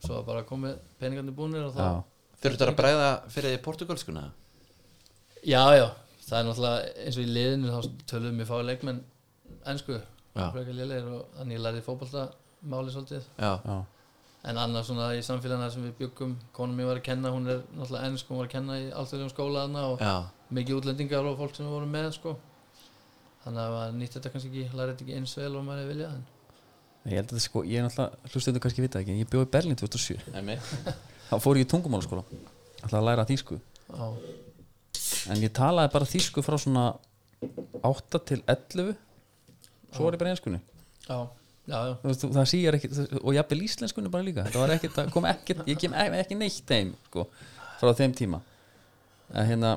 C: svo var bara komið peningarnir búnir og þá
B: Þurftu að bræða fyrir því portugalskuna
C: já, já, það er náttúrulega eins og í liðinu þá töluðum við fáið leikmenn ennsku, frekar lélegir og þannig ég lærði fótboltamáli svolítið.
B: Já,
A: já,
C: En annars svona í samfélagina sem við byggum konum mér var að kenna, hún er náttúrulega ennsk hún var að kenna í alltaf skóla þarna og
B: já.
C: mikið útlendingar og fólk sem við vorum með sko. þannig að nýtt þetta kannski ekki lærið þetta ekki eins vel og maður er viljað en
A: ég held að þetta sko, ég er náttúrulega hlustendur kannski vita ekki, en ég bjóði í Berlín 2007
B: Nei,
A: þá fór ég í tungumálaskóla ætlaði að læra þýsku en ég talaði bara þýsku frá svona 8 til 11 svo var ég bara í enskunni.
C: Á, já, já,
A: Þú það sýjar ekki og jafnvel íslenskunni bara líka. Það var ekkert, það kom ekkert, ég kem ekki, ekki neitt þeim sko, frá þeim tíma. En hérna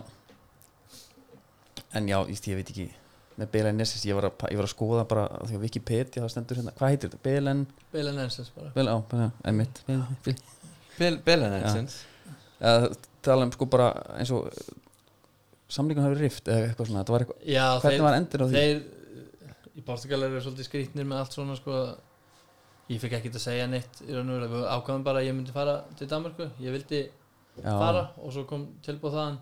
A: en já, ég, ég veit ekki. Með Belen Nessis, ég var að, ég var að skoða bara því að Wikipedia, það stendur hérna, hvað heitir þetta? Belen,
C: Belen Ensens bara.
A: Belen, á, einmitt. Belen,
B: Bel Belenensins
A: eða tala um sko bara eins og samlíkun hafi rift eða eitthvað svona, þetta var eitthvað
C: Já,
A: hvernig var endur á því?
C: þeir í Portugal eru svolítið skrýtnir með allt svona sko. Ég fikk ekkert að segja neitt í raun og veru, við ákvæðum bara að ég myndi fara til Danmarku, ég vildi
A: já,
C: fara og svo kom tilbúð þaðan.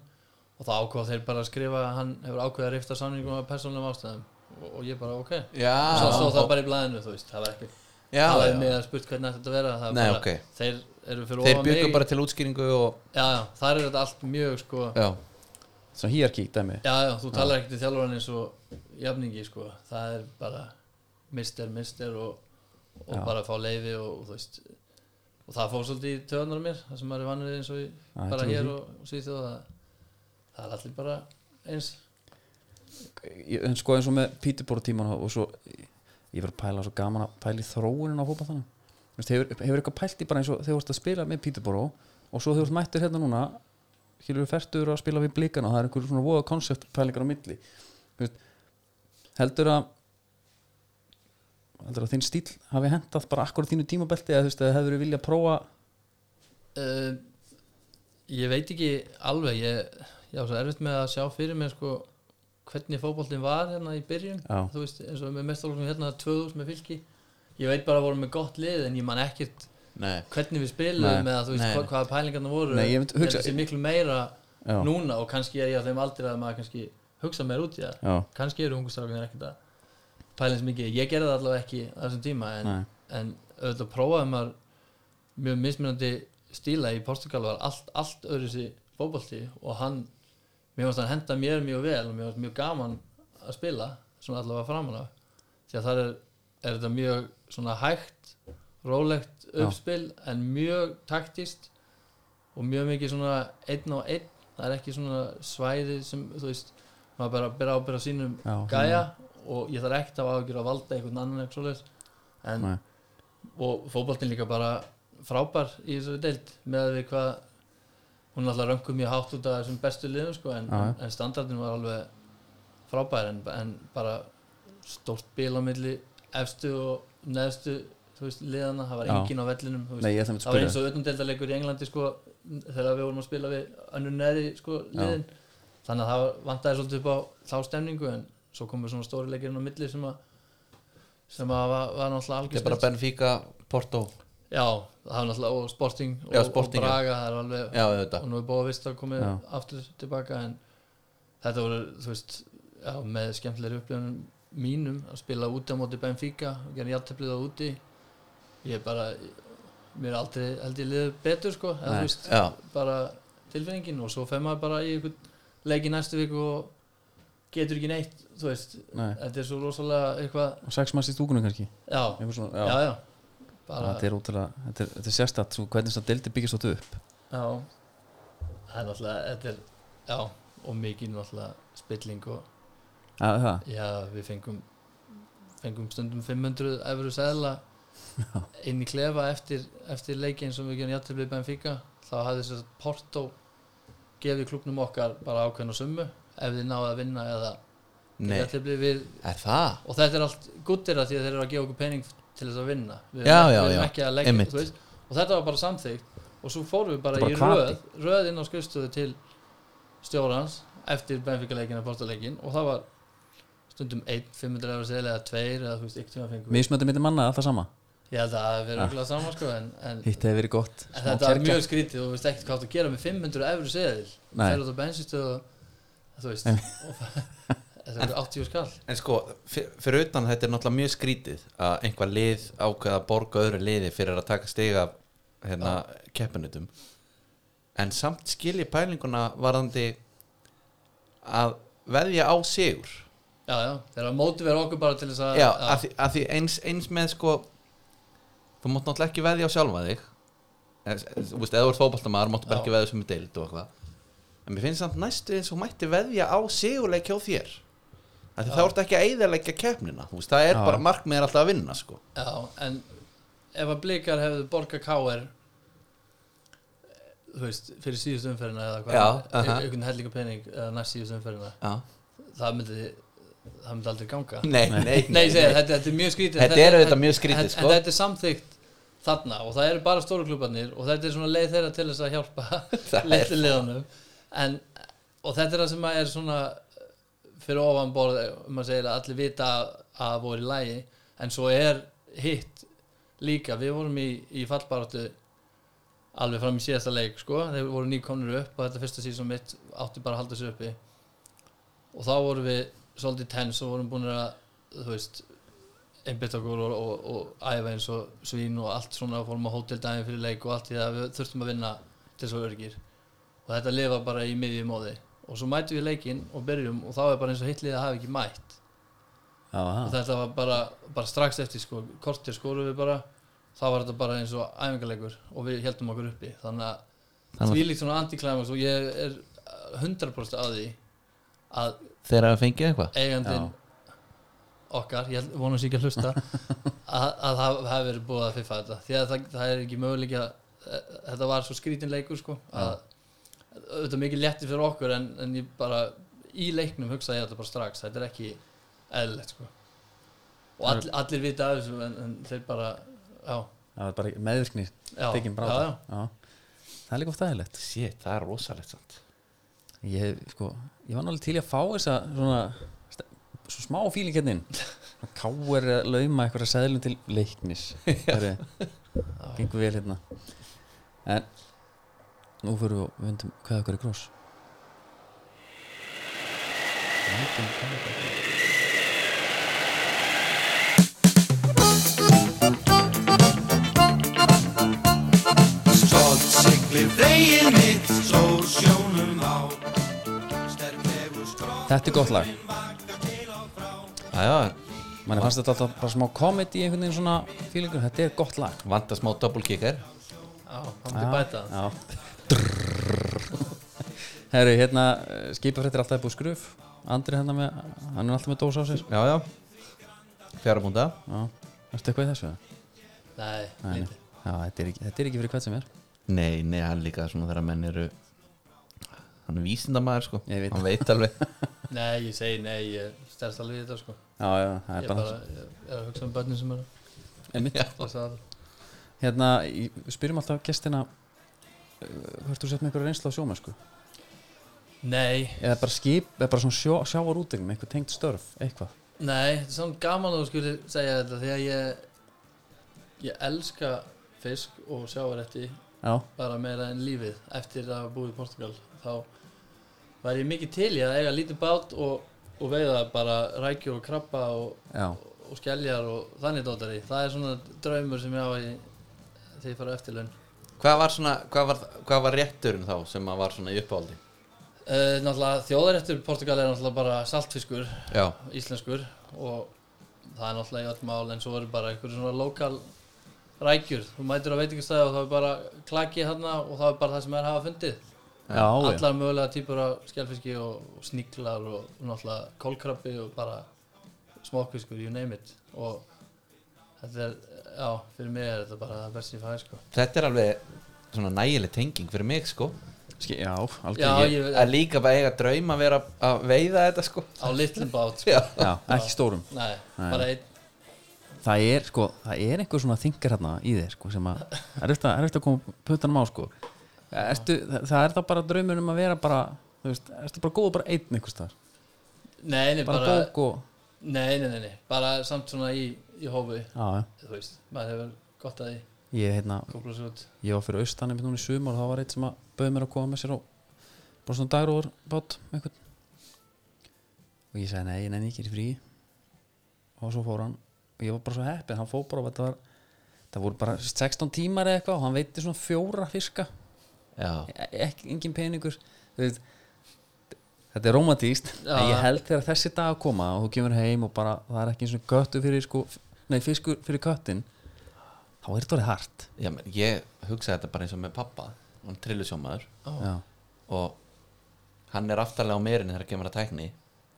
C: Og þá ákvæða þeir bara að skrifa að hann hefur ákveðið að rifta samningum af persónulegum ástæðum. Og, og ég bara ok.
B: Já,
C: svo stóð það bara í blæðinu þú veist, það var ekki
B: já,
C: það var með að spurt hvernig ætti þetta að vera. Það var
B: Nei,
C: bara,
B: ok.
C: þeir eru fyrir
B: Þeir
C: ofan mig.
B: bara til útskýringu og
C: já, já, þar er þetta allt mjög sko
A: Svona hierarki dæmi.
C: Já, já, þú talar ekkert til þjálfurinn eins og jafningi sko, það er bara mister, mister og, og bara fá leifi og, og þú veist og það fór svolítið í töðunar mér það sem maður er vanur eins og í,
A: Já,
C: bara hér og, og síðan það, það er allir bara eins.
A: En sko eins og með Peterborough tíman og svo ég verið að pæla svo gaman að pæla í þróunin á Þú veist, hefur, hefur eitthvað pælt í bara eins og þegar þú ert að spila með Peterborough og svo þegar þú ert mættur hérna núna við fertur að spila við blikana og það er einhver svona voða koncept pælingar á milli. Veist, heldur að heldur að þinn stíl hafi hendað bara akkurat þínu tímabelti eða hefur vilja að prófa?
C: Uh, ég veit ekki alveg. Ég, ég á svo erfitt með að sjá fyrir mér sko, hvernig fótboltin var hérna í byrjun. Veist, eins og með mestalóknum hérna 2000 með fylki. Ég veit bara að vorum með gott lið en ég man ekkert
B: nei.
C: Hvernig við spilum að þú veist hvað, hvaða pælingarna voru
A: Nei, ég myndi hugsa-
C: þessi miklu meira
A: Já.
C: núna og kannski er ég á þeim aldrei að maður kannski hugsa meir út í það. Kannski eru ungustrákunir ekkert að pæla eins mikið, ég gerði það allavega ekki þessum tíma en, en auðvitað prófaði maður mjög mismunandi stíla í Portugal var allt, allt öðru sér fótbolti og hann mér varst hann henda mér mjög vel og mér varst mjög gaman að spila svona allavega framan af. Því að það er, er þetta mjög svona hægt rólegt
A: Já.
C: uppspil en mjög taktist og mjög mikið svona einn á einn það er ekki svona svæði sem þú veist maður bara byrja ábyrja sínum
A: Já,
C: gæja og ég þarf ekkert að áhugjur að valda einhvern annan eitthvað svoleiðis en
A: Nei.
C: og fótboltin líka bara frábær í þessu deild með við hvað hún alltaf rönguð mjög hátt út af þessum bestu liðum sko, en,
A: Já, já.
C: en standardin var alveg frábær en, en bara stórt bíl á milli efstu og neðstu þú veist, liðana, það var
A: Já.
C: engin á vellinum
A: Nei, ég ætla að
C: það var eins og öllumdeildarleikur í Englandi sko, þegar við vorum að spila við önnur neði sko, liðin. Þannig að það vantaði svolítið upp á þá stemningu en svo komur svona stóri leikirinn á milli sem að sem að var, var náttúrulega
B: Þetta
C: algjör
B: er bara. Benfica, Porto.
C: Já, það var náttúrulega og Sporting og,
B: Já, Sporting,
C: og Braga það er alveg,
B: Já, þetta
C: og nú er búið að að komið
A: Já.
C: aftur tilbaka en þetta voru, þú veist já, með skemmtilegri upplifunum mínum að spila úti á móti Benfica og gera játteplið á úti ég er bara mér er aldrei held ég liður betur sko eða, veist, bara tilfinningin og svo fer maður bara í einhvern leik í næstu viku og getur ekki neitt þú veist,
A: Nei.
C: þetta er svo rosalega eitthvað,
A: og sex manns í stúkunum kannski?
C: Já,
A: svona,
C: já,
A: já.
C: já, bara
A: þetta er útrúlega þetta er, þetta er sérstætt, svo hvernig það deildi byggist þetta upp.
C: Já, það er náttúrulega þetta er, já, og mikið náttúrulega spilling og
A: Já,
C: já, við fengum fengum stundum 500 efru seðla inn í klefa eftir, eftir leikin sem við gerum játtiflið Benfica þá hafði þess að Porto gefið klubnum okkar bara ákveðna summu ef þið náðu að vinna eða
B: Nei,
C: játtiflið við og þetta er allt guttir að því að þeir eru að gefa okkur pening til þess að vinna. Við erum, ekki að leggja og þetta var bara samþykkt. Og svo fórum við bara,
A: Þetta
C: í
A: var
C: röð röð inn á skrifstöðu til stjórans eftir Benfica leikin og Porto leikin og það var stundum 1, 500 eða seðil eða 2 eða þú veist, ykkur tíma fengum við
A: Mismöndi milli manna, alltaf sama
C: ég held að það
A: Ja.
C: verið okkur saman sko en, en,
A: Hitt hefði verið gott
C: en þetta
A: kergja.
C: mjög skrítið og þú veist ekkert hvað að gera með 500 efru seðil. Eru á bensinstöðu og þú veist þetta er 80 skall.
B: En sko, fyr- fyrir utan þetta er náttúrulega mjög skrítið að einhver lið ákveða að borga öðru liði fyrir að taka stiga hérna keppinutum en samt skilji pælinguna varðandi að veðja á sigur.
C: Já já, þeir eru að mótivera okkur bara til þess að
B: Já, að að því eins, eins með sko þú mátt náttúrulega ekki veðja á sjálfa þig. Eh, þú veist, eða þú ert fótboltamaður máttu bara ekki veðja sem er deild og eitthvað. En mér finnst samt næstu eins og mætti veðja á sigurleik hjá þér. Þá ertu ekki að eyðarleikja keppnina þú veist, það er
A: Já.
B: bara markmið er alltaf að vinna sko.
C: Já, en ef að blikar hefðu borga káir þú veist, fyrir síðustu umferðina eða hvað,
B: Já,
C: e-
B: aha.
C: einhvern hellinga pening eða næst síðustu umferðina
B: Já.
C: það myndi, það myndi aldrei ganga.
B: Nei, nei, nei,
C: Nei, ég segi, þetta, þetta er mjög skrítið.
B: Þetta er auðvitað mjög skrítið,
C: en,
B: sko.
C: En þetta er samþykkt þarna og það eru bara stóru klubbarnir og þetta er svona leið þeirra til þess að hjálpa en, og þetta er það sem er svona fyrir ofan borð um að segja að allir vita að voru í lægi en svo er hitt líka, við vorum í, í fallbaráttu alveg fram í síðasta leik sko, þeir voru nýkomnir upp og þetta fyrsta sísón mitt átti bara að halda sér uppi. Og þá vorum við svolítið tens og vorum búin að þú veist einbytt okkur og, og, og æfa eins og svín og allt svona fórum á hóteldæmi fyrir leik og allt því að við þurftum að vinna til svo örgir og þetta lifa bara í miðjum móði og svo mætum við leikinn og byrjum og þá er bara eins og hittlið að hafa ekki mætt.
A: Já,
C: og þetta var bara, bara strax eftir sko, kortir skorum við bara. Þá var þetta bara eins og æfingarleikur og við heldum okkur uppi. Þannig að því líkt svona antiklæmast og ég er 100% að því að
B: Þeir hafa fengið eitthvað?
C: eigandinn okkar, ég vonum sér ekki að hlusta að, að það hafi verið búið að fiffa þetta. Því að það, það er ekki möguleika þetta var svo skrítin leikur sko að þetta er mikið létti fyrir okkur en, en ég bara í leiknum hugsaði ég þetta bara strax þetta er ekki eðlilegt sko. Og all, allir vita af þessu en, en þeir bara já,
A: Það er bara meðvirkni
C: já,
A: Tekin
C: já,
A: bráða
C: já.
A: Það er líka oft aðeinlegt
B: Shit, það er rosalegt samt.
A: Ég, sko, ég var náttúrulega til að fá þessa svona svo smá fíling hérna inn. Káir að lauma eitthvað seðlum til leiknis. Það er gengur vel hérna. En nú fyrir við og vundum hvað er okkar er gross.
D: Stolt siglir veginn mitt, sól sjónum á.
A: Þetta er gott lag mann fannst þetta alltaf bara smá komedi í einhvern veginn svona fílingur, þetta er gott lag.
B: Vanda smá double kicker.
C: Já, hann myndi bæta.
A: Herru, hérna skipafrættir alltaf búið skruf. Andri hérna með, hann er alltaf með dós á sér.
B: Já, já. Fjara búnda
A: Já, ertu eitthvað í þessu?
C: nei,
A: Nei, Já, þetta er, ekki, þetta er ekki fyrir hvað sem er.
B: Nei, nei, hann er líka svona þegar menn eru Hann er vísindamaður sko.
A: Veit.
B: Hann veit alveg.
C: Nei, ég segi nei, ég stærst alveg í þetta sko
A: Já, já, það
C: ég
A: er
C: er
A: bara,
C: ég er að hugsa um börnin sem eru.
A: Hérna, spyrjum alltaf gestina Hvort þú sett með einhverja reynsla á sjómennsku?
C: Nei,
A: Eða bara skip, eða bara svona sjó, sjávar útegum Eitthvað tengt störf, eitthvað?
C: Nei, þetta er samt gaman að þú skulle segja þetta því að ég ég elska fisk og sjávaretti
A: Já,
C: bara meira en lífið eftir að búið í Portugal. Þá var ég mikið til í að eiga lítið bát og, og veiða bara rækju og krabba og, og skelljar og þannig dótari. Það er svona draumur sem ég á í þegar ég fara eftirlaun.
B: Hvað var svona, hvað var, hvað var rétturinn þá sem var svona í uppáhaldi?
C: uh, Náttúrulega þjóðaréttur Portugal er náttúrulega bara saltfiskur
B: Já,
C: íslenskur og það er náttúrulega í öll mál en svo eru bara einhverjum svona lokal rækjur. Þú mætir á veitingastæði og það er bara klaki hérna og það er bara það sem er hafa fundið
A: já, já.
C: allar mögulega típur af skjálfiski og, sníklar og, náttúrulega kólkrabbi og bara smokkfiskur, you name it. Og þetta er, já, fyrir mig er þetta bara það best ég fæði sko.
B: Þetta er alveg svona nægileg tenging fyrir mig sko.
A: Ski, já,
C: Já,
A: algjörlega
C: ég,
B: að líka bara eiga draum að vera að veiða þetta sko.
C: Á litlum bát sko.
B: Já,
A: já, ekki stórum.
C: Nei,
A: Nei.
C: bara einn.
A: Það er sko, það er einhver svona þingar hérna í þér sko, sem að er eftir að, er eftir að koma putanum á sko Ertu, það, það er það bara draumur um að vera bara þú veist, ertu bara góð bara einn einhvers þar
C: Nei, nei,
A: bara,
C: bara,
A: og
C: nei, nei, nei, nei, bara samt svona í, í hófi
A: já.
C: þú veist, maður hefur gott að því.
A: Ég, hérna, ég var fyrir austan einmitt núna í sumar og það var eitt sem að bauði mér að koma með sér á bara svona dagróður bát með einhvern. Og ég sagði nei, ég nenni ekki í frí. Og svo fór hann. Og ég var bara svo heppin, hann fór bara og þetta var það voru bara 16 tímar eða eitthvað og hann veitti svona fjóra fiska ekki, engin peningur Þú veist, þetta er romantíst en ég held þegar þessi dag að koma og þú kemur heim og bara það er ekki eins og göttu fyrir sko, nei fiskur fyrir köttin þá er þetta orðið hart.
B: Já men, ég hugsaði þetta bara eins og með pappa hann trillusjómaður og hann er aftarlega á meirinni þegar kemur að tækni.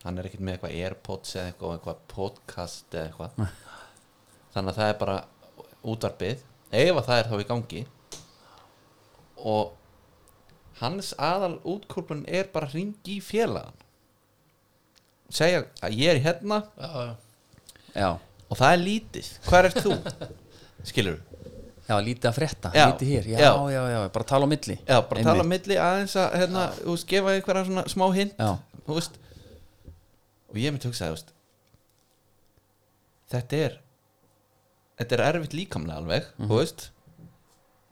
B: Hann er ekkert með eitthvað airpods eða eitthvað, eitthvað podcast eða eitthvað. Þannig að það er bara útvarpið. Ef að það er þá í gangi. Og hans aðal útkúrpun er bara ringi í félagan segja að ég er hérna.
C: Já, já,
A: já,
B: og það er lítið, hvað er þú? skilur
A: já, lítið að frétta.
B: Já.
A: lítið hér, já,
B: Já.
A: já, já, bara tala á milli.
B: Já, bara tala á
A: Einmitt.
B: milli aðeins að hérna, þú veist, gefa einhverja svona smá hint þú veist. Og ég myndi hugsa, þú veist þetta er þetta er erfitt líkamlega alveg
A: Mhm.
B: þú veist.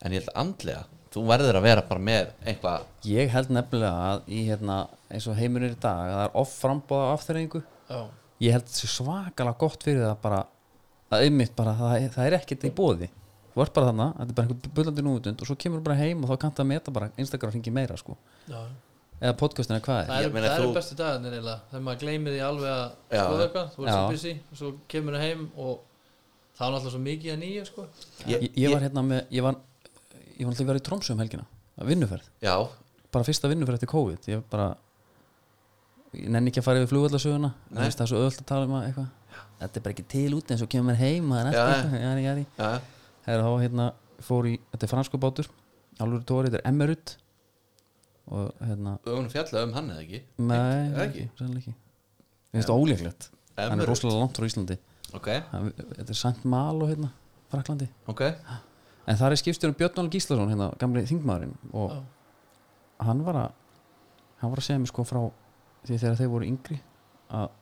B: En ég held andlega, þú verður að vera bara með eitthvað,
A: ég held nefnilega að í hérna, eins og heimur er í dag að það er off frambóða afþreyingu.
C: Já,
A: ég held þessi svakalega gott fyrir það bara að einmitt bara, það, það er ekkert í bóði þú ert bara þarna, þetta er bara einhver bullandi núutund og svo kemur þú bara heim og þá kanntu að meta bara Instagram hringi meira sko,
C: já.
A: eða podcastin eða hvað
C: Það
A: er
C: eru
B: meina,
C: er
B: þú-
C: bestu dagarnir eiginlega þegar maður gleymir því alveg að skoða eitthvað þú ert svo busy og svo kemur það heim og það er náttúrulega svo mikið að nýja sko.
B: ég,
A: ég, ég var hérna með, ég var ég var alltaf verið í Tromsö um helgina að vinnuferð,
B: já,
A: bara fyrsta vinnuferð eftir COVID. Ég bara ég nenni ekki að fara yfir flugvallasöguna.
B: Nei.
A: það er svo öðvöld að tala um að eitthvað. Þetta er bara ekki til út eins og kemur mér heim og það er eitthvað, Það er þá hérna, fór í, þetta er fransku bátur. Alvöru tóri, þetta er Emmerut Og hérna
B: við höfum fjallað um hann eða ekki?
A: Nei,
B: Ekki?
A: ekki, sennilega ekki. Mér finnst það ólíklegt. Hann er rosalega langt frá Íslandi.
B: Ok,
A: Hann- Þetta er Saint Malo hérna, Fraklandi
B: ok,
A: En það er skipstjórum Björn Óli Gíslason hérna, gamli þingmaðurinn Og hann var að Hann var að segja mér sko frá Því þegar þeir voru yngri að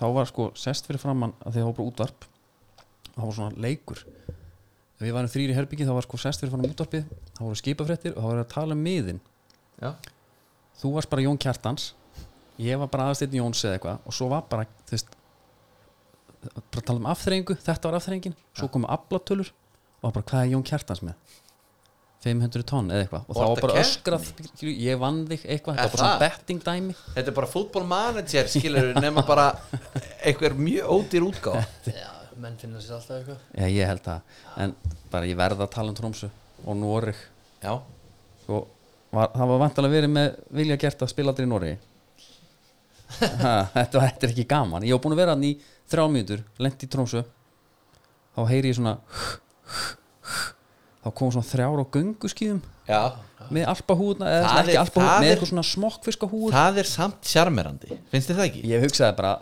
A: Þá var sko sest fyrir framann að þeir bara útvarp Það var svona leikur. Ef við varum þrýri herbyggi þá var sko sest fyrir framann útvarpið Það voru skipafréttir og það var að tala um miðin
B: já.
A: Þú varst bara Jón Kjartans ég var bara aðasteytin Jóns eða eitthvað og svo var bara, þú veist bara tala um afþreyingu, þetta var afþreyingin svo komu aflatölur og var bara hvað er Jón Kjartans með? 500 tonn eða eitthvað. Og
B: Og
A: þá var bara öskrað ég vann þig eitthvað, þetta var bara svona
B: það?
A: betting dæmi.
B: Þetta er bara fútbolmanager skilur nema bara einhver mjög ódýr útgáð
C: já, menn finna sér alltaf eitthvað.
A: Já ég held það, en bara ég verða að tala um Trómsu og Noreg.
B: Já,
A: og var, það var vantalega verið með vilja gert að spila aldrei í Noregi. Ha, þetta, þetta er ekki gaman. Ég var búin að vera hann í þrjá mínútur lent í Trómsu þá heyri ég svona þá kom svona þrjár á gönguskíðum
B: já.
A: með alpahúðna eða
B: Það
A: ekki
B: er-
A: alpahúð
B: það
A: með
B: er-
A: eitthvað svona smokkfiskahúð
B: það er samt sjarmerandi. Finnst þið það ekki?
A: ég hugsaði bara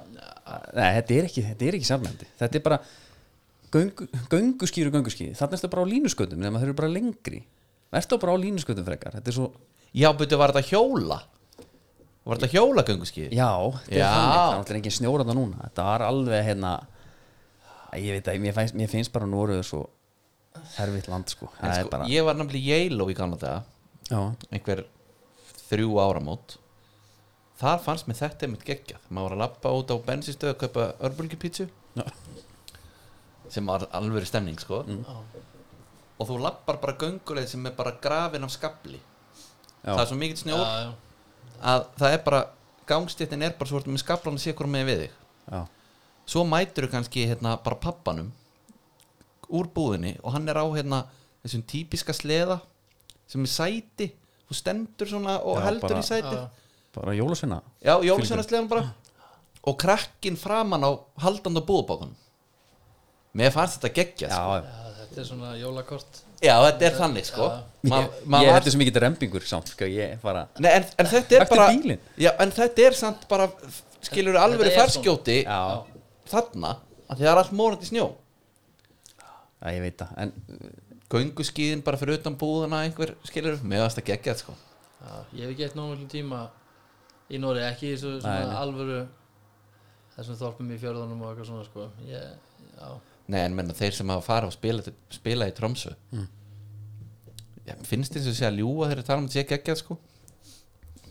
A: nei, þetta er ekki, þetta er ekki sérmændi þetta er bara göngu, gönguskýr og gönguskýr þannig er þetta bara á línuskötum nema þau eru bara lengri. Verður bara á línuskötum frekar? Þetta er svo,
B: já, betur var þetta hjóla? Var þetta hjóla gönguskið?
A: já, þetta er þannig. Það er náttúrulega engin snjóra það núna. Þetta var alveg hérna ég veit að mér finnst, mér finnst bara Nóruður svo herfitt land sko,
B: En sko,
A: bara
B: ég var nefnilega í Yale í gamla daga.
A: Já,
B: einhver þrjú áramót. Þar fannst mér þetta einmitt geggjað. Maður var að lappa út á bensinstöðu að kaupa örbulgipítsu sem var alvöru stemning sko. Og þú lappar bara gönguleið sem er bara grafin af skabli.
A: Já.
B: það er svo mikill snjór
C: já, já.
B: að það er bara gangstéttin er bara svo með skablan að sé hvort með við þig.
A: Já,
B: svo mætur þú kannski hérna bara pappanum úr búðinni og hann er á hérna þessum típiska sleða sem er sæti. Þú stendur svona og
A: Já,
B: heldur
A: bara-
B: í sætið
C: Já.
A: bara jólasveina.
B: Já, jólusveinaslegan bara. Og krakkin framan á haldandi á búðbókan mér fannst þetta geggja sko.
C: þetta er svona jólakort.
B: Já, þetta er þannig sko.
C: Já.
B: Ma, ma
A: ég er svo mikið rempingur samt sko, ég bara
B: Nei, en, en þetta er bara
A: bílinn.
B: já, en þetta er samt bara skilur alveg
A: já,
B: þarna að það er allt morandi snjó
A: já, ég veit það en
B: gönguskíðin bara fyrir utan búðana einhver skilur, mér varst að gegja sko.
C: Já, ég hef ekki eitt nóg miklu tíma í Nóri, ekki í svo, svona
A: Nei,
C: alvöru þessum þorpum í fjörðunum og eitthvað svona sko. Ég, já,
B: Nei, en menna þeir sem hafa farið og spila, spila í Tromsö
A: Mm.
B: já, finnst þess að segja að ljúga þegar tala um að sé geggjað sko?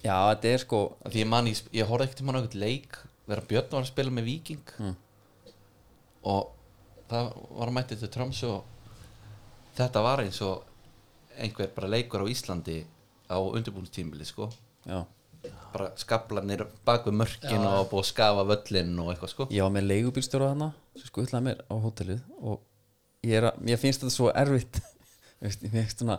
A: Já, þetta er sko
B: Af því ég man, ég, ég horfði ekkert um hann á eitthvað leik þegar Björn var að spila með Víking.
A: Mm.
B: og það var að mætti til Tromsö og þetta var eins og einhver bara leikur á Íslandi á undirbúinstímili sko.
A: Já,
B: bara skablanir bak við mörkin
C: Já,
B: og búið að skafa völlin og eitthvað sko.
A: Ég var með leigubílstjóra þarna sem skuttlaði mér á hótelið og ég, er að, ég finnst þetta svo erfitt. Ég svona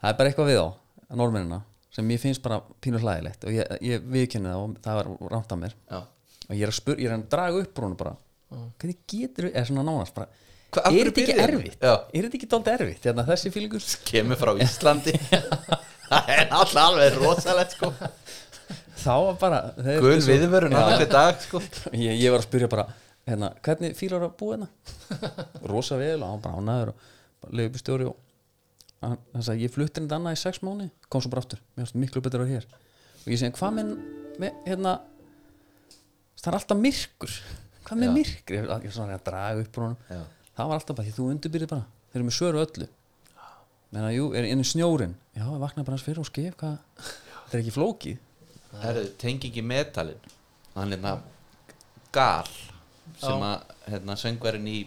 A: það er bara eitthvað við á normennina sem mér finnst bara pínur hlægilegt og ég, ég viðkynni það og það var rámt af mér.
B: Já.
A: og ég er að spur, ég er að draga upp brúnu bara hvernig getur við, er svona nánast bara
B: Hva-
A: er þetta ekki erfitt?
B: Já.
A: er þetta ekki dálítið erfitt, hérna, þessi fílingur?
B: Kemur frá Íslandi. Það er alltaf alveg rosalegt sko.
A: Þá var bara þeir-
B: gul
A: svo-
B: viðvörun
A: Já.
B: annað hver dag sko.
A: Ég, ég var að spyrja bara hérna, hvernig fílar að búa hérna? Rosa vel og hann bara ánaður og leifubistjóri og hann, hann sagði ég flutti hérna annað í sex mánu kom svo bara aftur, mér finnst miklu betur að hér. Og ég segi hvað með, með hérna það er alltaf myrkur hvað með
B: Já.
A: myrkur, ég er svona að draga upp
B: Já.
A: það var alltaf bara því þú undirbyrði bara þeir eru með söru öllu. Menna jú, er í snjórin já, ég vaknaði bara hans fyrir og skef hvað? Þetta er ekki flókið.
B: Herru, tengingi metalin hann hérna Gal sem
C: Já.
B: að hérna söngverinn í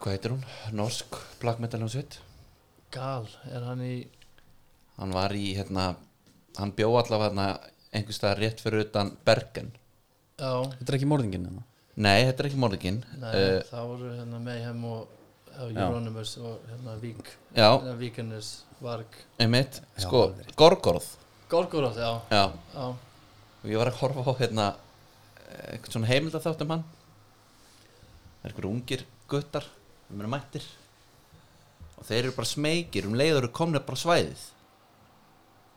B: hvað heitir hún? Norsk black metal hljómsveit.
C: Gal, er hann í
B: hann var í hérna hann bjó allavega hérna einhvers staðar rétt fyrir utan Bergen
A: þetta er ekki morðingin hérna?
B: Nei, þetta er ekki morðingin
C: nei,
B: uh,
C: það voru hérna Mayhem og, og Euronymous og hérna Vík.
B: Já,
C: hérna Víkanis, Varg.
B: Einmitt, sko. Gorgoroth.
C: Gorgoroth, já,
B: já,
C: já.
B: Og ég var að horfa á hérna eitthvað svona heimildaþátt um hann. Það er einhverjum ungir guttar sem eru mættir. Og þeir eru bara smekir um leiður eru komnir bara svæðið.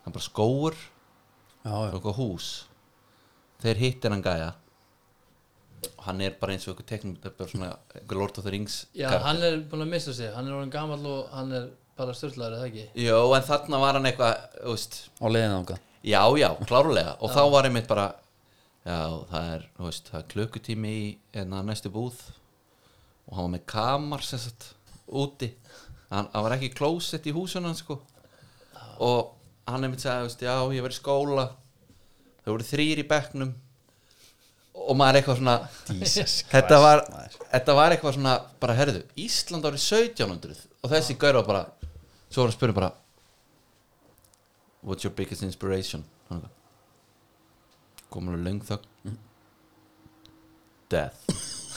B: Það er bara skóur
A: já,
B: og
A: já.
B: eitthvað hús þeir hittir hann gæja og hann er bara eins og eitthvað teknum þetta er bara svona einhver Lord of the Rings
C: Já,
B: karakter.
C: hann er búin að missa sig, hann er orðin gamall og hann er bara störtlaður, eða ekki?
B: Jó, en þarna var hann eitthvað þú veist,
A: á leiðin ánga
B: Já, já, klárlega. Og þá var einmitt bara já, það er, þú veist, það er klukkutími í enna næstu búð. Og hann var með kamar sem sagt úti, hann, hann var ekki klósett í húsinu hann sko og hann einmitt sagði, þú veist, já, ég í skóla þau voru þrýr í bekknum og maður eitthvað svona
A: Jesus
B: þetta var, þetta var eitthvað svona bara herðu, Ísland árið 1700 og þessi gaur var bara svo var að spyrja bara what's your biggest inspiration? Hann eitthvað, kom alveg löng þögn. Death.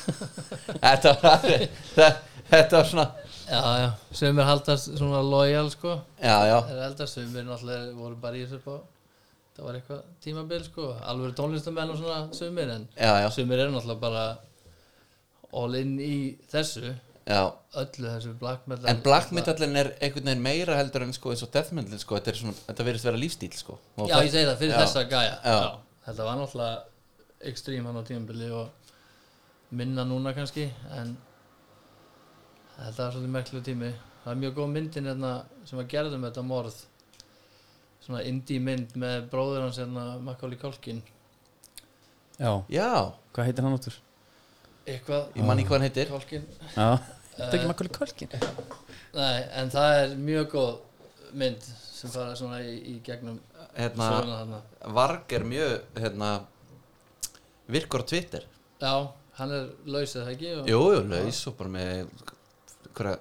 B: Þetta var þetta, þetta var svona
C: Já, já, sumir haldast svona lojal, sko.
B: Já, já,
C: Það er eldast, sumir náttúrulega voru bara í þessu upp á Það var eitthvað tímabil, sko. Alveg tónlistamenn og svona sumir En
B: já, já,
C: sumir eru náttúrulega bara all in í þessu.
B: Já.
C: Öllu þessu black metal
B: en black metalin er einhvern veginn meira heldur en sko eins og death metal sko, þetta, er svona, þetta verðist vera lífstíl sko. Og
C: Já, ég segi það, fyrir þessa gæja. Þetta var náttúrulega ekstrím hann á tímabili og minna núna kannski en þetta var svolítið merklu tími. Það er mjög góð myndin hérna sem að gerðum þetta morð svona indie mynd með bróður hans hérna Macaulay Culkin.
A: Já,
B: já,
A: hvað heitir hann áttur?
C: eitthvað.
B: Ég manni hvað hann heitir.
C: Culkin.
A: Já, þetta er ekki makkali kölkin
C: Nei, en það er mjög góð mynd sem fara svona í, í gegnum
B: hérna,
C: söguna þarna.
B: Varg er mjög hérna, virkur á Twitter.
C: Já, hann er lausið það ekki? Og,
B: Jú, jú, laus og bara með hverja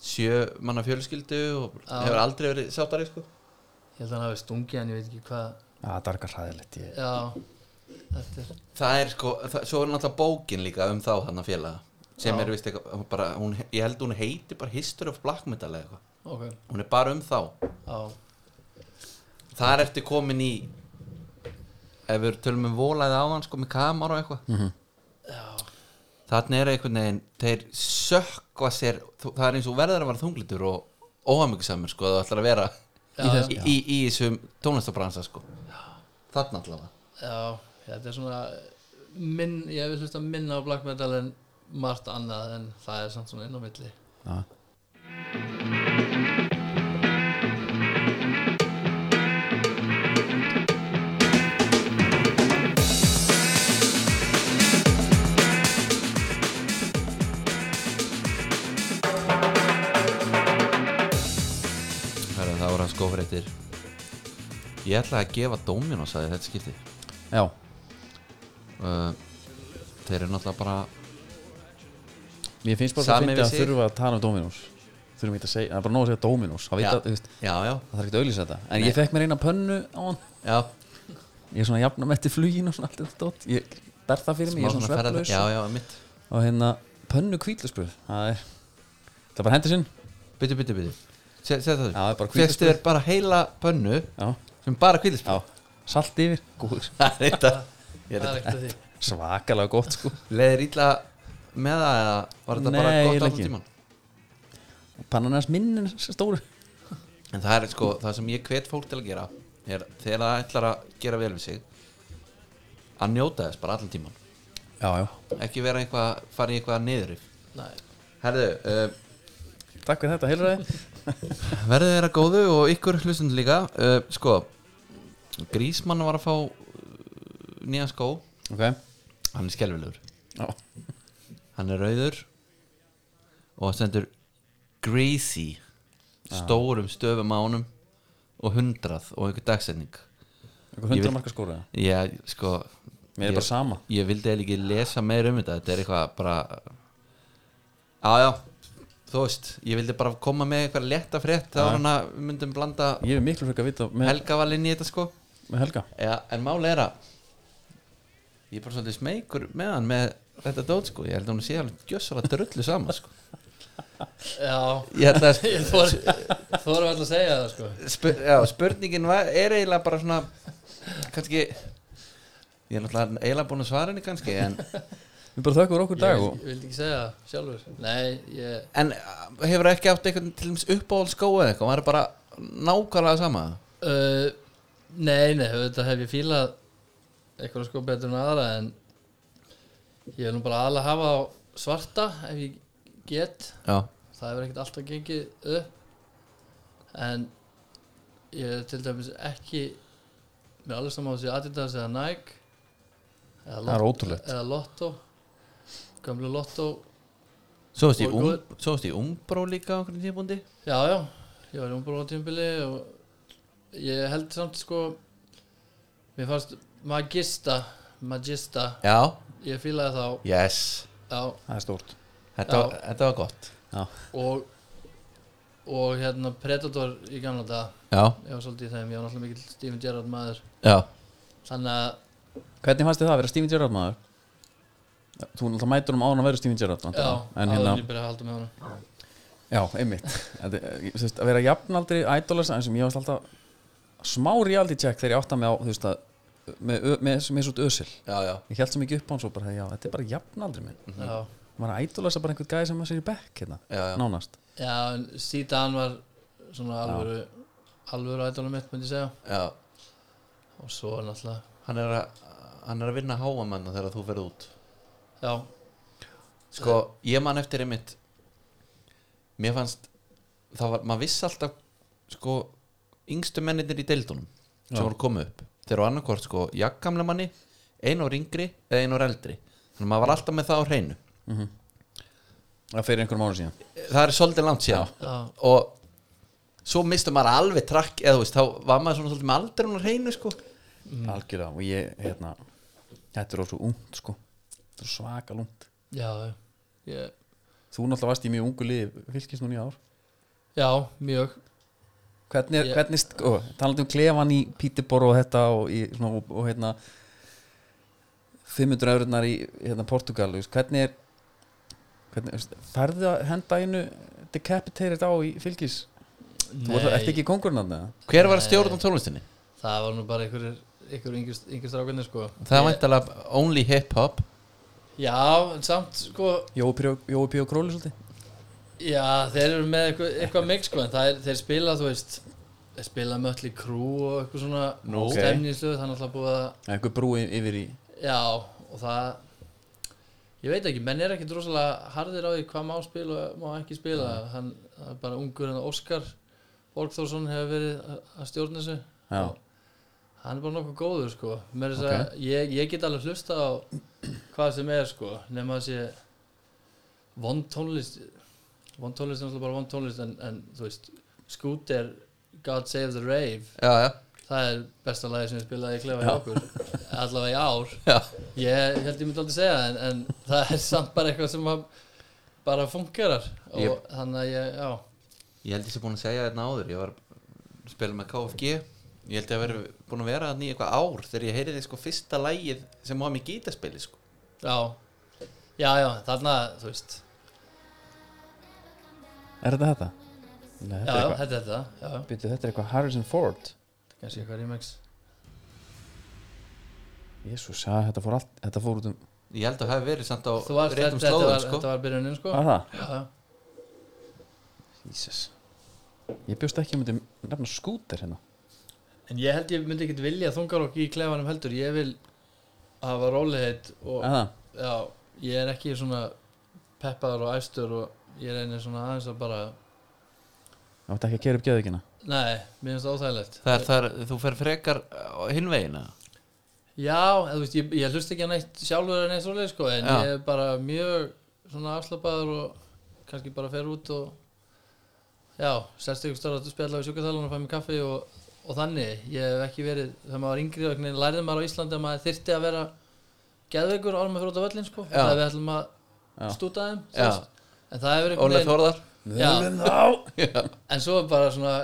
B: sjö manna fjölskyldu og
C: Já.
B: hefur aldrei verið sáttari sko.
C: Ég held að hann hafi stungið hann, ég veit ekki hvað.
A: Já, það er eitthvað hræðilegt ég...
C: Er
B: það er sko, það, svo er náttúrulega bókin líka um þá hann að félaga sem
C: Já.
B: er vist eitthvað bara, hún, ég held hún heiti bara History of Black Metal eða eitthvað.
C: Ok,
B: hún er bara um þá.
C: Já,
B: þar ertu komin í ef við tölum um volaði áðan sko með kamar og eitthvað.
A: Mhm.
C: já,
B: þannig er einhvern veginn þeir sökva sér það er eins og verður að vera þunglitur og óhamyggisamur sko að það ætlar að vera í, í, í, þessum tónlistabransa sko. Þarna allavega.
C: Já, þetta er svona minn, ég hef hlusta minna á black metal en margt annað en það er samt svona inn á milli.
A: Já.
B: Skófréttir ég ætlaði að gefa Dominos að þetta skipti
A: Já,
B: uh, þeir eru náttúrulega bara
A: mér finnst bara að finna að þurfa að tala um Dominos. Þurfum ekki að segja, það er bara nóg að segja Dominos. Það, þarf ekki að auðlýsa þetta. En
B: Nei.
A: ég fekk mér eina pönnu á hann.
B: Já.
A: Ég er svona jafna með til flugin og svona allt þetta dót. ég ber það fyrir mig, ég er svona
B: já, mitt
A: og hérna pönnu kvítlösbröð það er, það er bara hendur sinn.
B: Byttu, byttu, byttu Það.
A: Það er bara
B: er bara heila pönnu
A: já,
B: sem bara kvíðlisp
A: já, salt yfir. Góður,
B: Það er er
C: það er
A: svakalega gott sko.
B: Leðir ítla með það eða var þetta bara
A: Nei,
B: gott
A: eiginlega
B: allan
A: ekki.
B: tíman
A: pannan er minnin stóru.
B: En það er sko, það sem ég hvet fólk til að gera er þegar það ætlar að gera vel við sig að njóta þess bara allan tíman
A: já, já,
B: ekki vera eitthvað, fara í eitthvað niðurif
C: Nei,
B: Herðu, uh,
A: takk fyrir þetta heilræði
B: verðið þeirra góðu og ykkur hlustund líka. Uh, Sko, Grísmann var að fá uh, nýjan skó.
A: Ok,
B: Hann er skelfilegur.
A: Já,
B: Hann er rauður og það stendur Greasy stórum stöfum ánum og hundrað og einhver dagsetning.
A: Einhver
B: Ég
A: hundra
B: vil-
A: marka skóra
B: Já, sko
A: mér er
B: ég,
A: bara sama.
B: Ég vildi eiginlega ekki lesa meir um þetta Þetta er eitthvað bara Já, já, þú veist Ég vildi bara koma með eitthvað létta frétt þá hann að við myndum blanda
A: ég er miklu frekar að vita með,
B: Helgaval inn í þetta sko.
A: Með Helga.
B: Já, en máli er að Ég er bara svolítið smeykur með hann með þetta dót sko. Ég held að hún sé alveg gjössar að drullu saman sko.
C: Já.
B: Ég held að
C: Ég þor, þorum alltaf að segja það sko.
B: Spur, já, spurningin var, er eiginlega bara svona kannski ég er náttúrulega eiginlega búin að svara henni kannski en,
A: við bara þökkum okkur dag
C: Ég
A: og
C: vil- vildi ekki segja það sjálfur. Nei, ég
B: en uh, hefur ekki átt eitthvað til dæmis uppáhald skóa eða eitthvað, var það bara nákvæmlega sama?
C: Uh, Nei, nei, þetta hef ég fílað eitthvað sko betur en aðra en ég vil nú bara aðlega hafa á svarta ef ég get.
B: Já,
C: það hefur ekkert alltaf gengið upp. En ég er til dæmis ekki með allir saman á þessi Adidas eða Nike eða
A: Það ótrúlegt.
C: eða Lotto gamlu Lotto.
B: Svo varst ég um, umbró líka á einhverjum tímpúndi
C: já já, ég var í umbúru á tímabili og ég held samt sko mér fannst Magista Magista,
B: já,
C: ég fílaði þá.
B: Yes.
C: Já,
A: það er stórt.
B: Þetta, var, þetta var gott.
A: Já,
C: og og hérna Predator í gamla dag
B: já,
C: ég var svolítið í þeim, ég var náttúrulega mikill Steven Gerrard maður.
B: Já,
C: þannig að
A: hvernig fannst þið það að vera Steven Gerrard maður þú náttúrulega mætur um án að vera Steven Gerrard en hérna,
C: en ég byrja að halda með honum.
A: Já, einmitt. Er, að vera jafnaldri ædolars eins og ég varst alltaf smá reality check þegar ég átta mig á þú veist að með, með, með, með svo ösil
B: já, já.
A: ég held svo mikið upp á hann svo bara, já, þetta er bara jafnaldri minn.
C: Já,
A: maður að ædolasa bara einhvern gæði sem maður sér í bekk hérna,
B: Já, já.
A: nánast.
C: Já en síðan var svona alvöru alvöru ædolum mitt myndi ég segja.
B: Já.
C: og svo er náttúrulega
B: Hann, er að, hann er að vinna háamanna þegar þú ferð út
C: já,
B: sko, ég man eftir einmitt mér fannst það var, maður vissi alltaf sko, yngstu menninir í deildunum sem
A: Já.
B: voru komið upp. Þeir eru annarkvort sko, jakkamle manni einu ár yngri eða einu ár eldri. Þannig að maður var alltaf með það á hreinu.
A: Það fyrir einhverjum ára síðan.
B: Það er svolítið langt síðan.
C: Já,
B: og svo mistu maður alveg trakk eða þú veist, þá var maður svona svolítið með aldrei á hreinu sko.
A: Algjörlega. Og ég, hérna þetta er svo ungt sko þetta er svaka
C: já ég,
A: þú náttúrulega varst í mjög ungu liði fylgist núna í ár.
C: Já, mjög.
A: Hvernig, er,
C: Ég-
A: hvernig sko, talandi um klefan í Pítibor og þetta og, í, svona, og, og hérna 500 eururnar í hérna, Portugal hvernig er hvernig, veist, færðu að henda einu decapitated á í fylgis þú ert ekki kongurinn að það
B: Hver var
C: Nei.
B: stjórn á tónlistinni?
C: það var nú bara einhverjir einhver yngir strákunni sko.
B: Það var væntalega only hip hop
C: já, en samt sko
A: Jói P. og Króli svolítið
C: já, þeir eru með eitthvað, eitthvað mix sko en það er, þeir spila, þú veist þeir spila mötli krú og eitthvað svona
B: Nú, ok.
C: stemningslöð, það er alltaf búið að
A: eitthvað brú yfir í
C: já, og það ég veit ekki, menn er ekki drosalega harðir á því hvað má spila og má ekki spila hann það er bara ungur en Óskar Borgþórsson hefur verið að- að stjórna þessu
A: Já.
C: Og hann bara nokkuð góður sko. Að ég, ég get alveg hlusta á hvað sem er sko nema að sé vond tónlist vond tónlist er náttúrulega bara vond tónlist en, en þú veist Scooter God Save the Rave
B: Já, já,
C: það er besta lagi sem ég spilaði í klefa hjá okkur allavega í ár.
B: Já.
C: Ég held ég myndi aldrei segja það, en, en það er samt bara eitthvað sem bara fungerar. Og
B: Ég-
C: þannig að ég, já.
B: Ég held ég sé búin að segja þetta áður. Ég var að spila með KFG Ég held að vera búin að vera þarna í eitthvað ár Þegar ég heyriði sko fyrsta lægið sem var mér gítaspili sko.
C: já, já, já, þarna þú veist,
A: Er þetta þetta? Nei,
C: já,
A: þetta,
C: já,
A: er eitthvað,
C: þetta er þetta já, já,
A: byrju, þetta er eitthvað Harrison Ford
C: kannski eitthvað remix
A: Jésús, já, þetta fór allt Þetta fór út um
B: Ég held að það hafi verið samt á
C: Þú varst, þetta,
B: réttum
C: þetta,
B: slóðum
C: var,
B: sko.
C: þetta var byrjunin sko
A: Var það?
C: já, já.
A: Jesus Ég bjóst ekki að myndi nefna skúter hérna
C: en ég held ég myndi ekkit vilja þungarokk í klefanum heldur ég vil hafa róliheit og
A: Eða?
C: já, ég er ekki svona peppaður og æstur og ég reynir svona aðeins að bara
A: Það átti ekki að gera upp geðvikina
C: nei, mér finnst það óþægilegt
B: Það er þar, þú fer frekar hinvegina
C: Já, eða, þú veist, ég, ég hlust ekki að neitt sjálfur en neitt svoleið sko, en
B: Já.
C: ég er bara mjög svona afslappaður og kannski bara fer út og já, sérst ykkur stóra að spjalla við sjúkarþálan og fæ mér kaffi og, og þannig, ég hef ekki verið þegar maður var yngri veginn lærði maður á Íslandi að maður þyrfti að vera geðveikur árum með fyrir út á völlin sko, þegar við ætlum að stúta þeim en það hefur einhvern veginn en svo er bara svona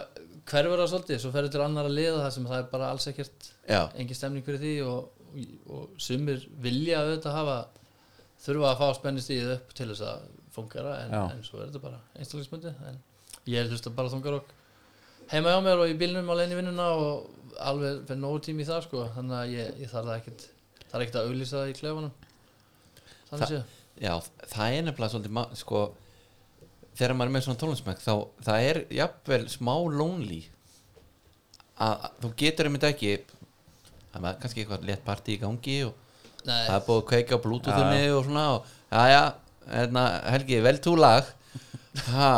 C: hverfur það svolítið, svo ferður til annar að liða það sem það er bara alls ekkert
B: Já,
C: engin stemning fyrir því og, og, og sumir vilja auðvitað hafa þurfa að fá spennistíð upp til þess að fungera en, en svo er þetta bara einstaklismundi en ég hlusta bara þungarokk heima hjá mér og í bílnum á í vinnuna og alveg fyrir nógu tími í það sko. Þannig að ég, ég þarf ekkert þarf ekkert að auglýsa það í klefanum þannig
B: Þa-
C: séð.
B: Já, það er nefnilega svolítið sko, þegar maður er með svona tónlismæk þá það er jafnvel smá lonely að þú getur einmitt ekki það er kannski eitthvað létt partí í gangi og
C: Nei,
B: það er búið að kveika á bluetoothunni og svona og já já, hérna, Helgi, vel tú lag ha,